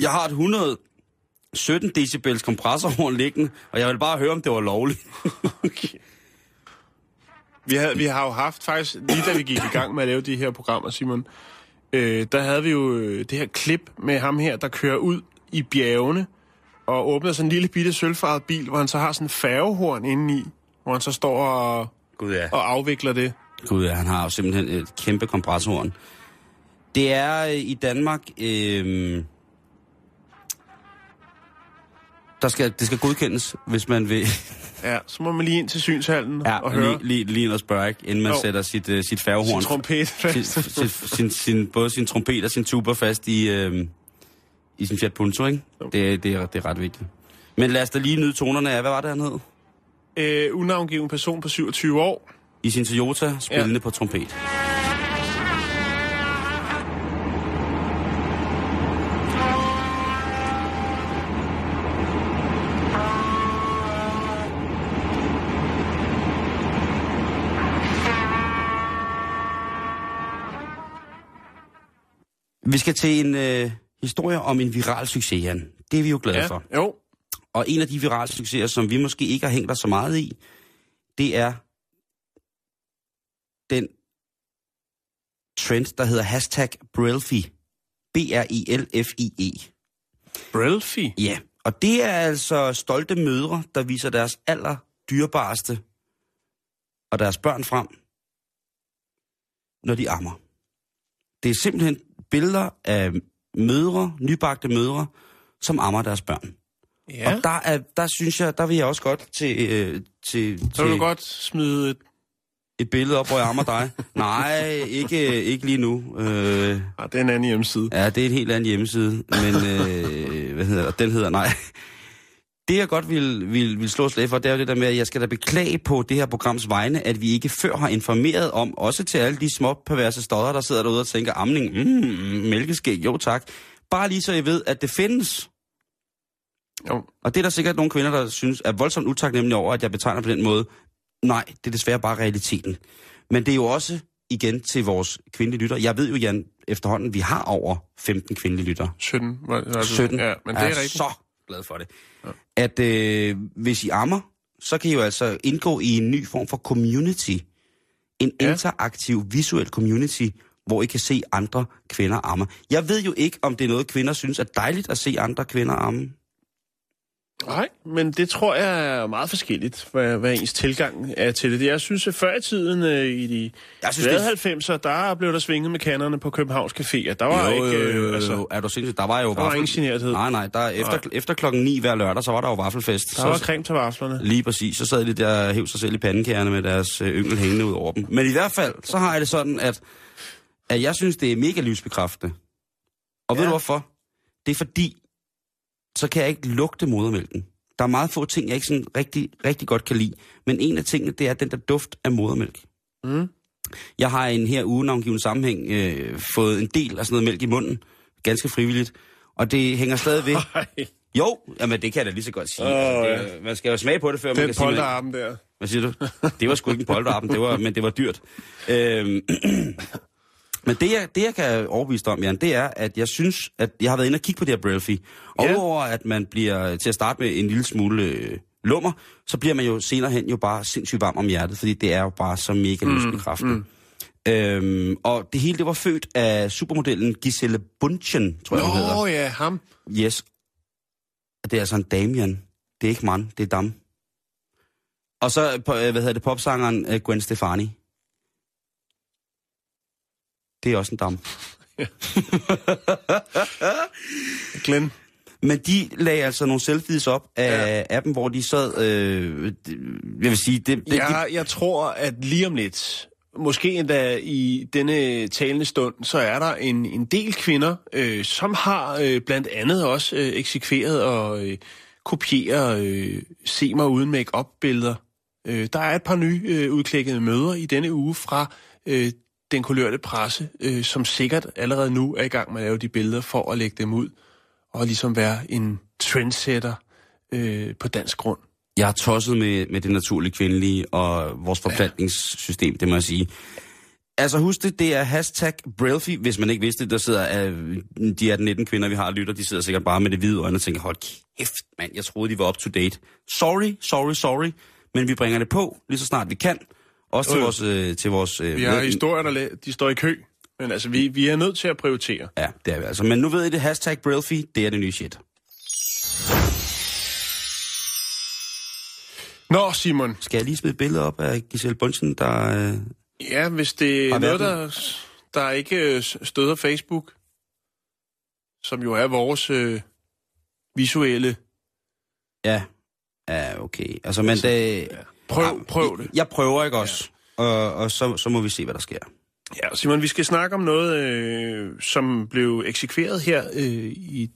Jeg har et 117 decibels kompressorhorn liggende, og jeg vil bare høre, om det var lovligt. Okay. Vi, havde, vi har jo haft faktisk, lige da vi gik i gang med at lave de her programmer, Simon, øh, der havde vi jo øh, det her klip med ham her, der kører ud i bjergene og åbner sådan en lille bitte sølvfarvet bil, hvor han så har sådan en færgehorn indeni, hvor han så står og, Gud ja. og afvikler det. Gud ja, han har jo simpelthen et kæmpe kompressorhorn. Det er øh, i Danmark... Øh, der skal, det skal godkendes, hvis man vil Ja, så må man lige ind til synshallen ja, og høre lige, lige, lige ind og spørge, ikke, inden man Jo. sætter sit, uh, sit sin færgehorn, trompet sin, fast. sin, sin, sin, både sin trompet og sin tuba fast i, øh, i sin Fiat Punto, ikke? Det, det, er, det er ret vigtigt. Men lad os da lige nyde tonerne af, hvad var det, han hed? øh, unavngiven person på 27 år. I sin Toyota, spillende Ja. på trompet. Vi skal til en øh, historier om en viral succes, Jan. Det er vi jo glade Ja, for. jo. Og en af de virale succeser, som vi måske ikke har hængt os så meget i, det er den trend, der hedder hashtag Brelfi. B-R-I-L-F-I-E. Brelfi. Ja, og det er altså stolte mødre, der viser deres aller dyrebareste og deres børn frem, når de ammer. Det er simpelthen billeder af mødre, nybagte mødre, som ammer deres børn. Ja. Og der, er, der synes jeg, der vil jeg også godt til, øh, til, Så til vil du godt smide et... et billede op, hvor jeg ammer dig. Nej, ikke, ikke lige nu. Øh, Ah, det er en anden hjemmeside. Ja, det er en helt anden hjemmeside, men øh, hvad hedder den hedder, nej. Det jeg godt vil, vil, vil slå slag for, det er jo det der med, at jeg skal da beklage på det her programs vegne, at vi ikke før har informeret om, også til alle de små perverse stodder, der sidder derude og tænker, amning, mm, mælkeskæg, jo tak. Bare lige så I ved, at det findes. Jo. Og det er der sikkert nogle kvinder, der synes er voldsomt utaknemmelige over, at jeg betegner på den måde. Nej, det er desværre bare realiteten. Men det er jo også igen til vores kvindelige lytter. Jeg ved jo, Jan, efterhånden, vi har over 15 kvindelige lytter. 17. Var, var det- 17. Ja, men det er, er rigtigt. så glad for det. Ja. At øh, hvis I ammer, så kan I jo altså indgå i en ny form for community. En Ja. interaktiv, visuel community, hvor I kan se andre kvinder amme. Jeg ved jo ikke, om det er noget, kvinder synes er dejligt at se andre kvinder amme. Nej, men det tror jeg er meget forskelligt, hvad, hvad ens tilgang er til det. Jeg synes, at før i tiden, øh, i de Jeg synes, glade det- 90'er, der blev der svinget med kannerne på Københavns Caféer. Der var ikke... Øh, altså, er du sindssygt? Der var jo var ingen generthed. Nej, nej. Der, efter, efter klokken 9 hver lørdag, så var der jo vaffelfest. der så, var creme til vaflerne. Lige præcis. Så sad de der og hæv sig selv i pandekærne med deres øh, yngel hængende ud over dem. Men i hvert fald, så har jeg det sådan, at, at jeg synes, det er mega livsbekræftende. Og ved Ja. du hvorfor? Det er fordi, så kan jeg ikke lugte modermælken. Der er meget få ting, jeg ikke sådan rigtig, rigtig godt kan lide. Men en af tingene, det er den der duft af modermælk. Mm. Jeg har en her ugenavngiven sammenhæng øh, fået en del af sådan noget mælk i munden. Ganske frivilligt. Og det hænger stadig ved. Ej, Jo, jamen det kan jeg da lige så godt sige. Åh, altså, ja. det, man skal jo smage på det, før man den kan sige... man- polterarmen der. hvad siger du? Det var sgu ikke en polterappen, det var, men det var dyrt. Øhm, men det jeg, det, jeg kan overbevise dig om, Jan, det er, at jeg synes, at jeg har været inde og kigge på det her Braillefi. Og Ja. udover at man bliver til at starte med en lille smule øh, lummer, så bliver man jo senere hen jo bare sindssygt varm om hjertet, fordi det er jo bare så mega livsbekræftende. Mm, Øhm, og det hele, det var født af supermodellen Giselle Bundchen, tror jeg, hun hedder. Nå ja, ham. Yes. Det er altså en dame, Jan. Det er ikke mand, det er dam. Og så, øh, hvad hedder det, popsangeren øh, Gwen Stefani. Det er også en dam. Glenn. Men de lagde altså nogle selfies op af, ja. dem, hvor de sad... Øh, jeg vil sige, det, det, Jeg, jeg tror, at lige om lidt, måske endda i denne talende stund, så er der en, en del kvinder, øh, som har øh, blandt andet også øh, eksekveret og øh, kopieret øh, se mig uden make-up billeder. Øh, der er et par nye øh, udklækkede møder i denne uge fra øh, den kulørte presse, øh, som sikkert allerede nu er i gang med at lave de billeder for at lægge dem ud og ligesom være en trendsetter øh, på dansk grund. Jeg er tosset med, med det naturlige kvindelige og vores forplantningssystem, det må jeg sige. Altså husk det, det er hashtag Brailfi, hvis man ikke vidste det, der sidder, uh, de er 19 kvinder, vi har lytter, de sidder sikkert bare med det hvide øjne og tænker, hold kæft mand, jeg troede, de var up to date. Sorry, sorry, sorry, men vi bringer det på, lige så snart vi kan. Også til jo. vores... Øh, til vores øh, Vi har med- historier, der de står i kø. Men altså, vi, vi er nødt til at prioritere. Ja, det er vi altså. Men nu ved I det, hashtag Brailfi, det er det nye shit. Nå, Simon. Skal jeg lige smide et billede op af Giselle Bunchen, der... Øh, Ja, hvis det er noget, der, der ikke øh, støder Facebook, som jo er vores øh, visuelle... ja, ja, okay. Altså, men det... Prøv, prøv det. Jeg prøver ikke også. Og, og så, så må vi se, hvad der sker. Ja, Simon, vi skal snakke om noget, øh, som blev eksekveret her øh, i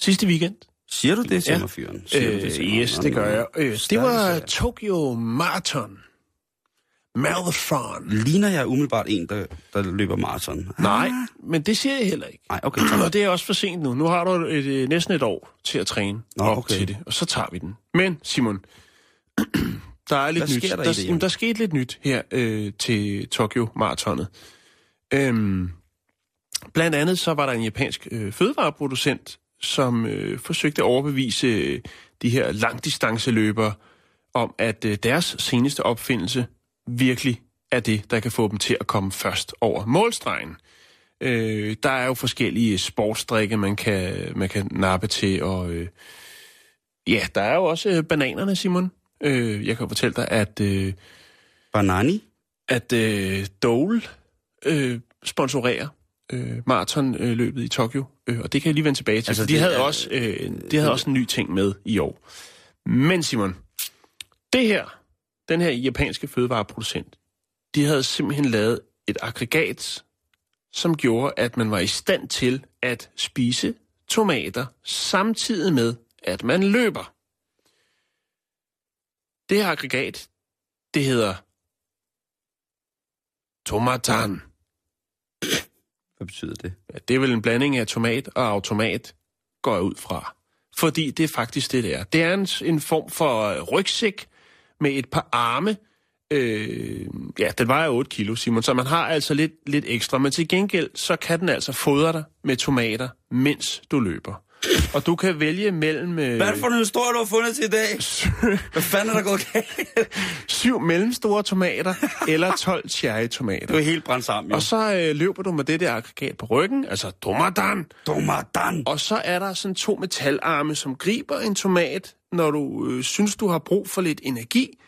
sidste weekend. Siger du det, Ja. sommerfyren? Siger du Øh, til mig? yes, det gør jeg. Øh, det var. Tokyo Marathon. Marathon. Ligner jeg umiddelbart en, der, der løber maraton? Nej, men det siger jeg heller ikke. Nej, okay. tak. Og det er også for sent nu. Nu har du et, øh, næsten et år til at træne Nå, op okay. til det, og så tager vi den. Men, Simon, der er lidt Hvad nyt. der der, jamen, der skete lidt nyt her øh, til Tokyo Maratonet. Øhm, Blandt andet så var der en japansk øh, fødevareproducent, som øh, forsøgte at overbevise øh, de her langdistanceløbere om, at øh, deres seneste opfindelse virkelig er det, der kan få dem til at komme først over målstregen. Øh, der er jo forskellige sportsdrikke, man kan, man kan nappe til, og øh, ja, der er jo også øh, bananerne, Simon. Øh, jeg kan fortælle dig, at, øh, Banani? at øh, Dole øh, sponsorerer øh, maratonløbet i Tokyo, øh, og det kan jeg lige vende tilbage til. Altså, de, det havde er- også, øh, de havde også en ny ting med i år. Men Simon, det her, den her japanske fødevareproducent, de havde simpelthen lavet et aggregat, som gjorde, at man var i stand til at spise tomater samtidig med, at man løber. Det her aggregat, det hedder tomatan. Hvad betyder det? Ja, det er vel en blanding af tomat og automat, går jeg ud fra. Fordi det er faktisk det, det er. Det er en, en form for øh, rygsæk med et par arme. Øh, ja, den vejer 8 kilo, Simon, så man har altså lidt, lidt ekstra. Men til gengæld, så kan den altså fodre dig med tomater, mens du løber. Og du kan vælge mellem øh, Hvad for en historie, du har fundet til i dag? Hvad fanden er der gået galt? syv mellemstore tomater eller 12 cherrytomater. Du er helt brændt sammen, jo. Og så øh, løber du med det der aggregat på ryggen, altså tomatan. Tomadan. Og så er der sådan to metalarme, som griber en tomat, når du øh, synes, du har brug for lidt energi.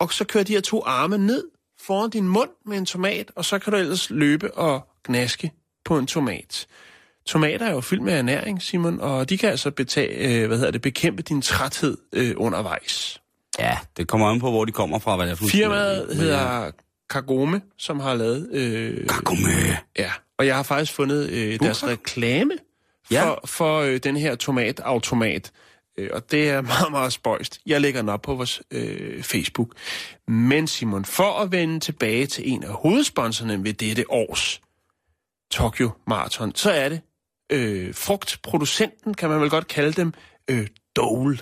Og så kører de her to arme ned foran din mund med en tomat, og så kan du ellers løbe og gnaske på en tomat. Tomater er jo fyldt med ernæring, Simon, og de kan altså betage, øh, hvad hedder det, bekæmpe din træthed øh, undervejs. Ja, det kommer an på, hvor de kommer fra, hvad det er Firmaet hedder Kagome, som har lavet... Øh, Kagome. Ja, og jeg har faktisk fundet øh, deres reklame for, ja. for øh, den her tomatautomat. Øh, og det er meget, meget spøjst. Jeg lægger den op på vores øh, Facebook. Men Simon, for at vende tilbage til en af hovedsponsorerne ved dette års Tokyo Marathon, så er det øh, frugtproducenten, kan man vel godt kalde dem, øh, Dole.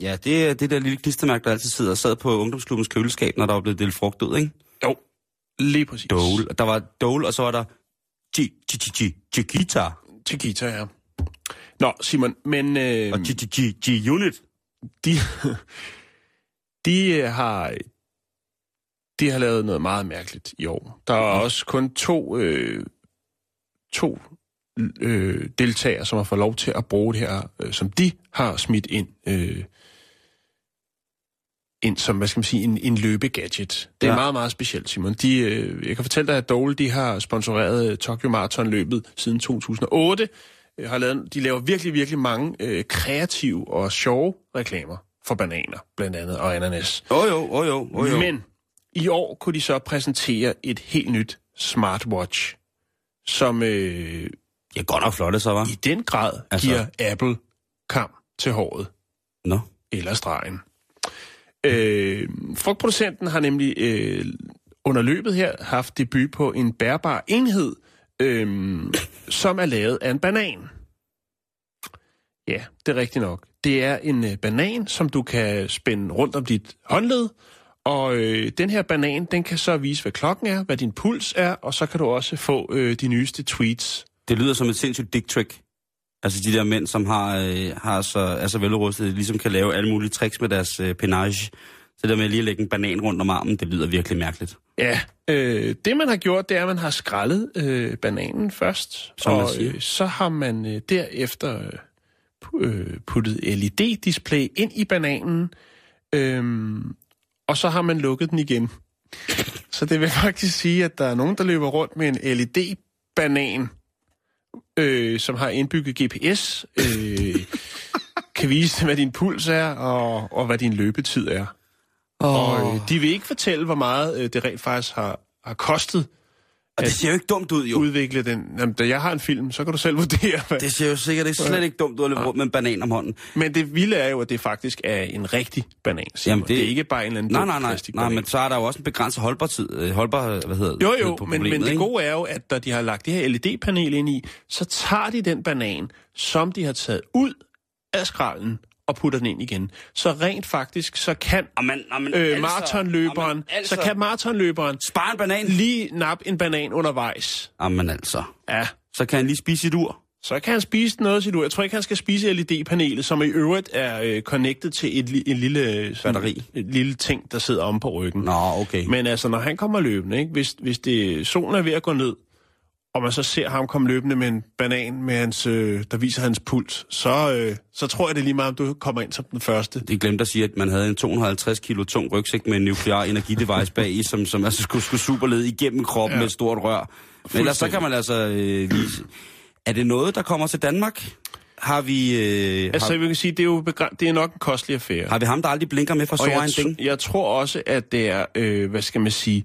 Ja, det er det der lille klistermærke, der altid sidder og sad på ungdomsklubbens køleskab, når der var blevet delt frugt ud, ikke? Jo, lige præcis. Dole. Der var Dole, og så var der Chi- Chi- Chi- Chi- Chiquita Chiquita, ja. Nå, Simon, men... Øh, og Chi- Chi- Chi- Chi Unit. de, de øh, har de har lavet noget meget mærkeligt i år. Der er også kun to øh, to øh, deltagere, som har fået lov til at bruge det her, øh, som de har smidt ind, øh, ind som, hvad skal man sige, en, en løbegadget. Det er Ja. meget, meget specielt, Simon. De, øh, jeg kan fortælle dig, at Dole, de har sponsoreret øh, Tokyo Marathon-løbet siden 2008. Øh, har lavet, de laver virkelig, virkelig mange øh, kreative og sjove reklamer for bananer, blandt andet, og ananas. Åh oh, jo, åh oh, jo, åh oh, jo. Men i år kunne de så præsentere et helt nyt smartwatch, som øh, Ja, godt nok flotte, så var. i den grad Altså- giver Apple kam til håret Nå. eller stregen. Øh, frugtproducenten har nemlig øh, under løbet her haft debut på en bærbar enhed, øh, som er lavet af en banan. Ja, det er rigtigt nok. Det er en øh, banan, som du kan spænde rundt om dit håndled, og øh, den her banan, den kan så vise, hvad klokken er, hvad din puls er, og så kan du også få øh, de nyeste tweets. Det lyder som et sindssygt dick trick. Altså de der mænd, som har, øh, har så, er så velrustet, ligesom kan lave alle mulige tricks med deres øh, penage. Så det der med lige at lægge en banan rundt om armen, det lyder virkelig mærkeligt. Ja, øh, det man har gjort, det er, at man har skrællet øh, bananen først, Som og øh, så har man øh, derefter øh, øh, puttet LED-display ind i bananen, øh, og så har man lukket den igen. Så det vil faktisk sige, at der er nogen, der løber rundt med en LED-banan, øh, som har indbygget GPS, øh, kan vise, hvad din puls er, og, og hvad din løbetid er. Og øh, de vil ikke fortælle, hvor meget øh, det rent faktisk har, har kostet Og det ser jo ikke dumt ud, jo. udvikle den. Jamen, da jeg har en film, så kan du selv vurdere, hvad. Det ser jo sikkert ikke slet ikke dumt ud at løbe rundt med en banan om hånden. Men det vilde er jo, at det faktisk er en rigtig banan. Jamen, det- det... er ikke bare en eller anden Nej, nej, nej. Nej, men så er der jo også en begrænset holdbartid. øh, Holdbar, hvad hedder Jo, jo, på men, men det gode er jo, at når de har lagt det her LED-panel ind i, så tager de den banan, som de har taget ud af skralden, og putter den ind igen. Så rent faktisk, så kan Amen, amen, øh, altså, maratonløberen, amen, altså. så kan maratonløberen Spar en banan. lige nappe en banan undervejs. Jamen altså. Ja, Så kan han lige spise sit ur. så kan han spise noget sit ur. Jeg tror ikke, han skal spise LED-panelet, som i øvrigt er øh, connected til et, li- en lille, øh, sådan, Batteri. et lille ting, der sidder om på ryggen. Nå, okay. Men altså, når han kommer løbende, ikke? Hvis, hvis det, solen er ved at gå ned, og man så ser ham komme løbende med en banan, med hans, øh, der viser hans puls, så, øh, så tror jeg det er lige meget, om du kommer ind som den første. De glemte at sige, at man havde en 250 kilo tung rygsæk med en nuklear energidevice bag i, som, som altså skulle, skulle superlede igennem kroppen ja. med et stort rør. Men ellers så kan man altså øh, vise... Er det noget, der kommer til Danmark? Har vi, øh, Altså, har, vi kan sige, det er jo begræn- det er nok en kostelig affære. har vi ham, der aldrig blinker med Og så en ting? jeg tror også, at det er, øh, hvad skal man sige,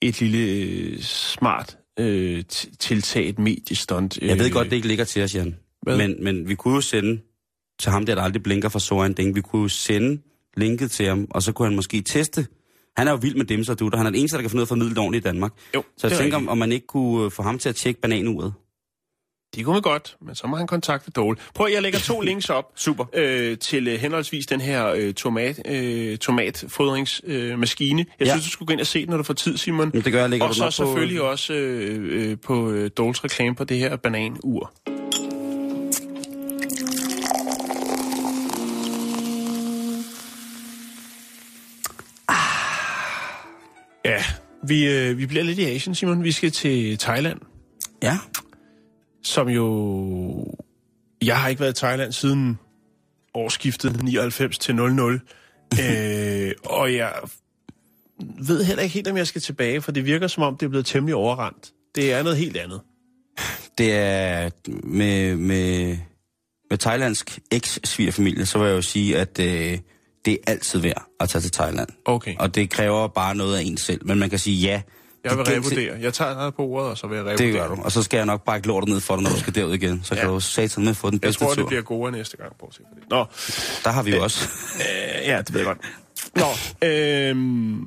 et lille øh, smart øh, t- tiltaget mediestunt. Øh, Jeg ved godt, det ikke ligger til os, Jan. Hvad? Men, men vi kunne jo sende til ham, der, der aldrig blinker fra så en ting. Vi kunne jo sende linket til ham, og så kunne han måske teste. Han er jo vild med dem, så du. Han er den eneste, der kan finde ud af at formidle det ordentligt i Danmark. Jo, Så jeg er tænker, om, om man ikke kunne øh, få ham til at tjekke bananuret. Det kunne man godt, men så må han kontakte Dole. Prøv, jeg lægger to links op. Super. Øh, til øh, henholdsvis den her øh, tomat, øh, tomatfodringsmaskine. Øh, jeg Ja. synes, du skulle gå ind og se den, når du får tid, Simon. Men det gør jeg, lægger og så op på- selvfølgelig også øh, øh, på øh, Doles reklame på det her bananur. Ja, vi, øh, vi bliver lidt i Asien, Simon. Vi skal til Thailand, Ja. Som jo... Jeg har ikke været i Thailand siden årsskiftet 99 til 00. øh, og jeg ved heller ikke helt, om jeg skal tilbage, for det virker som om, det er blevet temmelig overrendt. Det er noget helt andet. Det er med, med, med thailandsk eks-svigerfamilie, så vil jeg jo sige, at øh, det er altid værd at tage til Thailand. Okay, Og det kræver bare noget af en selv. Men man kan sige ja. Jeg vil revurdere. Jeg tager dig på ordet, og så vil jeg revurdere. Det gør du. Og så skal jeg nok bare lortet ned for dig, når du skal derud igen. Så kan Ja. du satan med få den Jeg bedste tror, det tur. bliver godere næste gang, bortset fra det. Nå, Der har vi jo også. øh, ja, det ved jeg godt. Nå, øhm,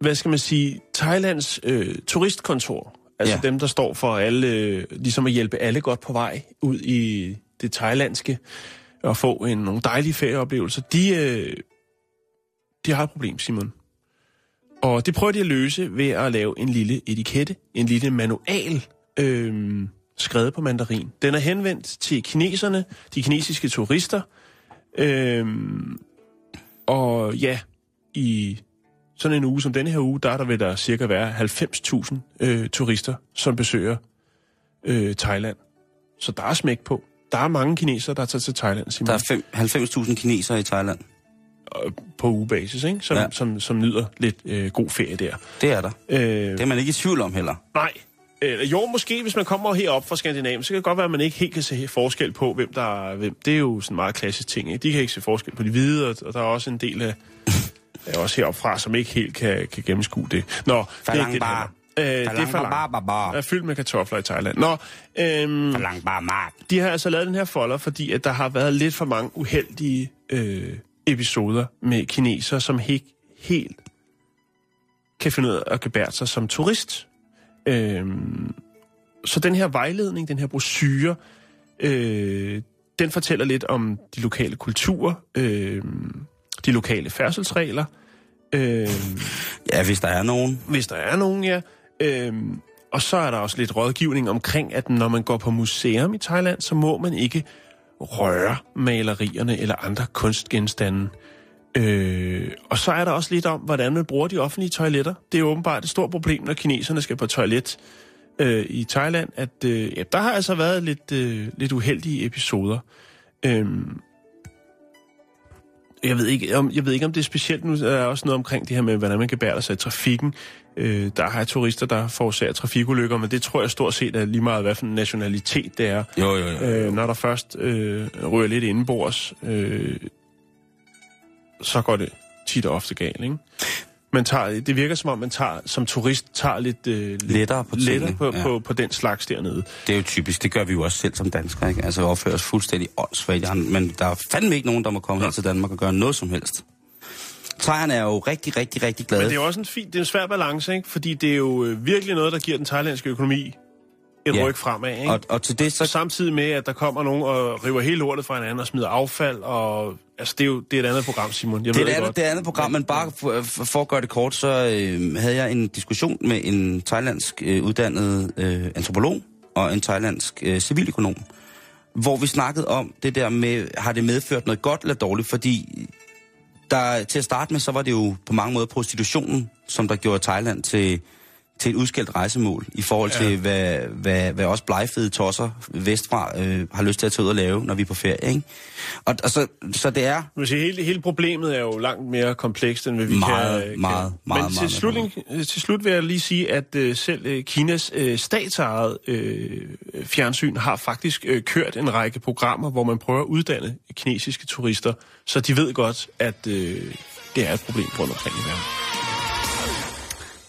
hvad skal man sige? Thailands øh, turistkontor, altså ja. dem, der står for alle, øh, ligesom at hjælpe alle godt på vej ud i det thailandske, og få en, nogle dejlige ferieoplevelser, de, øh, de har et problem, Simon. Og det prøver de at løse ved at lave en lille etikette, en lille manual, øh, skrevet på mandarin. Den er henvendt til kineserne, de kinesiske turister, øh, og ja, i sådan en uge som denne her uge, der er der vil der cirka være 90.000 øh, turister, som besøger øh, Thailand. Så der er smæk på. Der er mange kinesere, der tager til Thailand, Simon, Der er 90.000 kinesere i Thailand på ugebasis, ikke? Som, Ja. som, som nyder lidt øh, god ferie der. Det er der. Øh, Det er man ikke i tvivl om heller. Nej. Øh, jo, måske hvis man kommer herop fra Skandinavien, så kan det godt være, at man ikke helt kan se forskel på, hvem der er hvem. Det er jo sådan en meget klassisk ting. Ikke? De kan ikke se forskel på de hvide, og, og der er også en del af, af også heroppe fra, som ikke helt kan, kan gennemskue det. Nå, det er ikke det, bar. om. øh, Det er for langt. Der er fyldt med kartofler i Thailand. Nå, øhm, Lang bare mark. de har altså lavet den her folder, fordi at der har været lidt for mange uheldige øh, episoder med kinesere, som ikke helt kan finde ud af at gebære sig som turist. Øhm, så den her vejledning, den her brochure, øh, den fortæller lidt om de lokale kulturer, øh, de lokale færdselsregler, øh, Ja, hvis der er nogen. hvis der er nogen, ja. Øhm, og så er der også lidt rådgivning omkring, at når man går på museum i Thailand, så må man ikke røre malerierne eller andre kunstgenstande. Øh, og så er der også lidt om, hvordan man bruger de offentlige toiletter. Det er åbenbart et stort problem, når kineserne skal på toilet øh, i Thailand, at øh, ja, der har altså været lidt, øh, lidt uheldige episoder. Øhm, jeg ved, ikke, om, jeg ved ikke, om det er specielt nu. Der er også noget omkring det her med, hvordan man kan bære sig i trafikken. Øh, der har turister, der forårsager trafikulykker, men det tror jeg stort set er lige meget, hvad for en nationalitet det er. Jo, jo, jo. Øh, når der først øh, rører lidt indenbords, øh, så går det tit og ofte galt, ikke? Man tager, det virker som om, man tager, som turist tager lidt, øh, lidt Lettere på tingene, lettere på, ja. ja. på, på den slags dernede. Det er jo typisk. Det gør vi jo også selv som danskere, ikke? Altså opfører os fuldstændig åndssvagt. Men der er fandme ikke nogen, der må komme her til Danmark og gøre noget som helst. Thaierne er jo rigtig, rigtig, rigtig glade. Men det er også en fin, det er en svær balance, ikke? Fordi det er jo øh, virkelig noget, der giver den thailandske økonomi et Ja. ryg fremad, ikke? Og, og til det Så så... samtidig med, at der kommer nogen og river hele lortet fra hinanden og smider affald, og altså, det er jo det er et andet program, Simon. Jeg Det er ved et andet, godt. det er andet program, men bare for, for, for at gøre det kort, så øh, havde jeg en diskussion med en thailandsk øh, uddannet øh, antropolog og en thailandsk øh, civiløkonom, hvor vi snakkede om det der med, har det medført noget godt eller dårligt, fordi der, til at starte med, så var det jo på mange måder prostitutionen, som der gjorde Thailand til, til et udskældt rejsemål, i forhold til, ja. hvad, hvad, hvad også blegfede tosser vestfra øh, har lyst til at tage ud og lave, når vi er på ferie. Ikke? Og, og så, så det er Jeg vil sige, hele, hele problemet er jo langt mere komplekst, end hvad vi Meget, kan... meget, kan. meget, Men meget til, slutning, til slut vil jeg lige sige, at øh, selv øh, Kinas øh, statsejede øh, fjernsyn har faktisk øh, kørt en række programmer, hvor man prøver at uddanne kinesiske turister, så de ved godt, at øh, det er et problem rundt omkring i verden.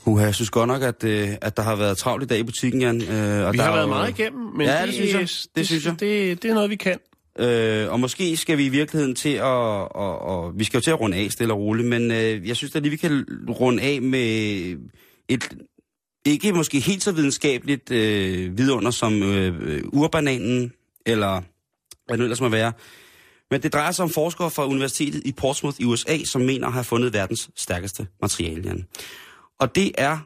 Uh, jeg synes godt nok, at, øh, at der har været travlt i dag i butikken, Jan. Øh, og Vi der har været jo- meget igennem, men Ja, det synes jeg. Det synes jeg. Det, det er noget, vi kan. Øh, og måske skal vi i virkeligheden til at... Og, og, vi skal jo til at runde af stille og roligt, men øh, jeg synes da lige, vi kan runde af med et ikke måske helt så videnskabeligt øh, vidunder som øh, urbananen, eller hvad det nu ellers må være. Men det drejer sig om forskere fra Universitetet i Portsmouth i USA, som mener at have fundet verdens stærkeste materiale. Jan. Og det er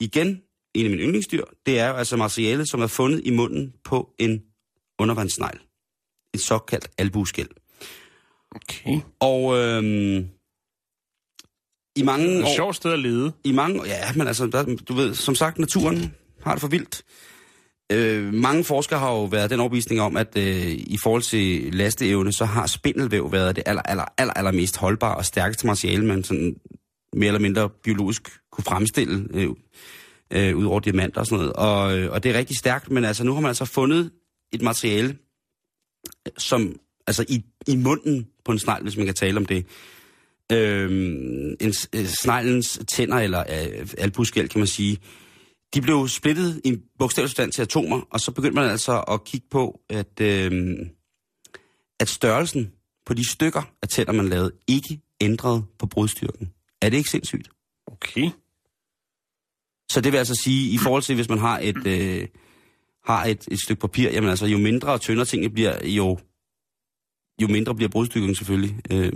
igen en af mine yndlingsdyr. Det er jo altså materiale, som er fundet i munden på en undervandssnegl. Et såkaldt albueskæld. Okay. Og øhm, i mange Det er et sjovt sted at lede. I mange, ja, men altså, der, du ved, som sagt, naturen har det for vildt. Øh, mange forskere har jo været den overbevisning om, at øh, i forhold til lasteevne, så har spindelvæv været det aller, aller, aller, aller mest holdbare og stærkeste materiale, man sådan mere eller mindre biologisk kunne fremstille øh, øh, ud over diamanter og sådan noget. Og, øh, og det er rigtig stærkt, men altså nu har man altså fundet et materiale, som altså i, i munden på en snegl, hvis man kan tale om det, Øh, en, øh, sneglens tænder, eller øh, albuskæld, kan man sige, de blev splittet i bogstaveligt til atomer, og så begyndte man altså at kigge på, at, øh, at størrelsen på de stykker af tænder, man lavede, ikke ændrede på brudstyrken. Er det ikke sindssygt? Okay. Så det vil altså sige, i forhold til, hvis man har et, øh, har et, et stykke papir, jamen altså, jo mindre og tyndere tingene bliver, jo, jo mindre bliver brudstyrken selvfølgelig. Øh,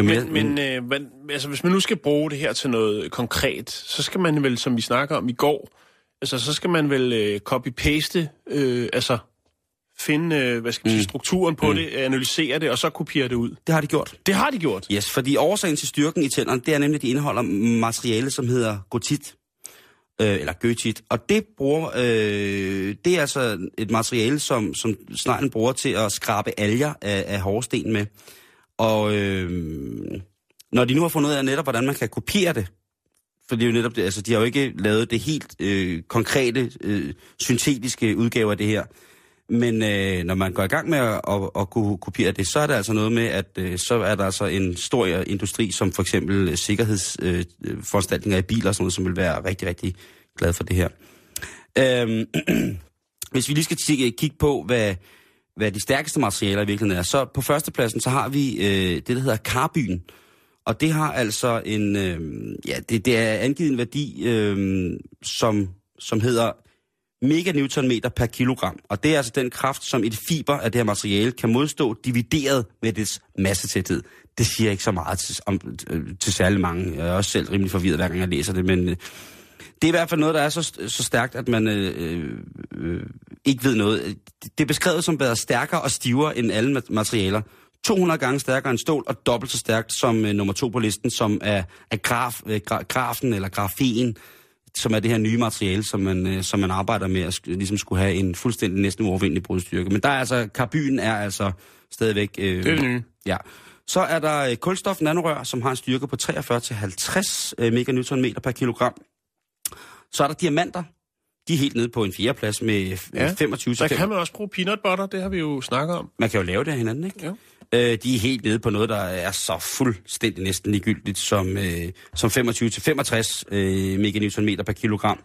jo mere, Men, men, øh, men altså, hvis man nu skal bruge det her til noget konkret, så skal man vel, som vi snakker om i går, altså, så skal man vel øh, copy-paste, øh, altså finde, øh, hvad skal man sige, Mm. strukturen på mm. det, analysere det, og så kopiere det ud. det har de gjort. Det har de gjort. Yes, fordi årsagen til styrken i tænderne, det er nemlig, at de indeholder materiale, som hedder gotit, øh, eller gøtit. Og det bruger, øh, det er altså et materiale, som, som sneglen bruger til at skrabe alger af, af hårsten med. Og øh, når de nu har fundet ud af netop, hvordan man kan kopiere det, for det er jo netop det, altså de har jo ikke lavet det helt øh, konkrete, øh, syntetiske udgave af det her. Men øh, når man går i gang med at, at, at kunne kopiere det, så er der altså noget med, at øh, så er der altså en stor industri, som for eksempel sikkerhedsforanstaltninger øh, øh i biler og sådan noget, som vil være rigtig, rigtig glad for det her. Øh, hvis vi lige skal kigge, på, hvad, hvad de stærkeste materialer i virkeligheden er, så på førstepladsen, så har vi øh, det, der hedder karbyen. Og det har altså en, øh, ja, det, det er angivet en værdi, øh, som, som hedder meganewtonmeter per kilogram. Og det er altså den kraft, som et fiber af det her materiale kan modstå, divideret med dets massetæthed. Det siger ikke så meget til, om, øh, til særlig mange. Jeg er også selv rimelig forvirret, hver gang jeg læser det, men øh, det er i hvert fald noget, der er så, så stærkt, at man øh, øh, øh ikke ved noget. Det er beskrevet som bedre stærkere og stivere end alle materialer. 200 gange stærkere end stål, og dobbelt så stærkt som øh, nummer to på listen, som er, er graf, øh, gra, grafen eller grafen, som er det her nye materiale, som man, øh, som man arbejder med at ligesom skulle have en fuldstændig næsten uovervindelig brudstyrke. Men der er altså, karbyn er altså stadigvæk... Øh, Det er det nye. Ja. Så er der øh, kulstof nanorør, som har en styrke på 43-50 øh, meganewtonmeter per kilogram. Så er der diamanter. De er helt nede på en fjerdeplads med ja. Ja. 25 Så til kan man også bruge peanut butter, det har vi jo snakket om. man kan jo lave det af hinanden, ikke? Jo. Øh, de er helt nede på noget, der er så fuldstændig næsten ligegyldigt som, øh, som 25 til 65 øh, meganewtonmeter per kilogram.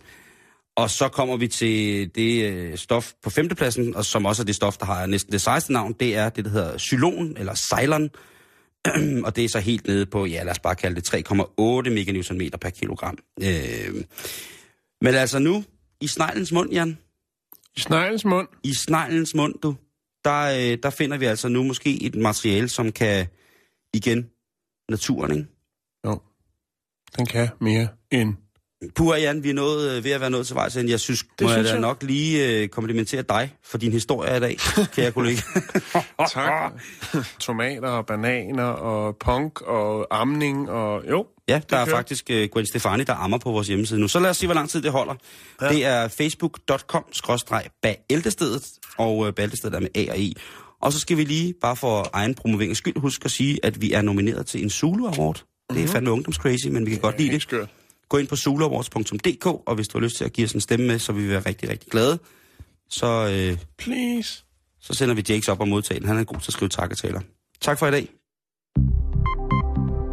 Og så kommer vi til det øh, stof på femtepladsen, og som også er det stof, der har næsten det sejeste navn, det er det, der hedder xylon, eller Ceylon. og det er så helt nede på, ja lad os bare kalde det 3,8 meganewtonmeter per kilogram. Øh, men altså nu, i sneglens mund, Jan, I sneglens mund. I sneglens mund, du, der, øh, der finder vi altså nu måske et materiale, som kan, igen, naturen, ikke? Jo. Den kan mere end... Puh, Jan, vi er nået, øh, ved at være nået til vejs. Jeg synes, det må synes jeg da jeg. nok lige øh, komplimentere dig for din historie i dag, kære kollega. Tak. Tomater og bananer og punk og amning og... Jo, Ja, der er faktisk øh, Gwen Stefani, der ammer på vores hjemmeside nu. Så lad os se, hvor lang tid det holder. Ja. Det er facebook.com-bæltestedet, og øh, bæltestedet er med A og E. Og så skal vi lige, bare for egen promoveringens skyld, huske at sige, at vi er nomineret til en Zulu Award. Det er fandme ungdomscrazy, men vi kan godt lide det. skørt. Gå ind på zuluawards.dk, og hvis du har lyst til at give os en stemme med, så vil vi være rigtig, rigtig glade. Så, øh, Please. så sender vi Jakes op og modtage den. Han er god til at skrive takketaler. Tak for i dag.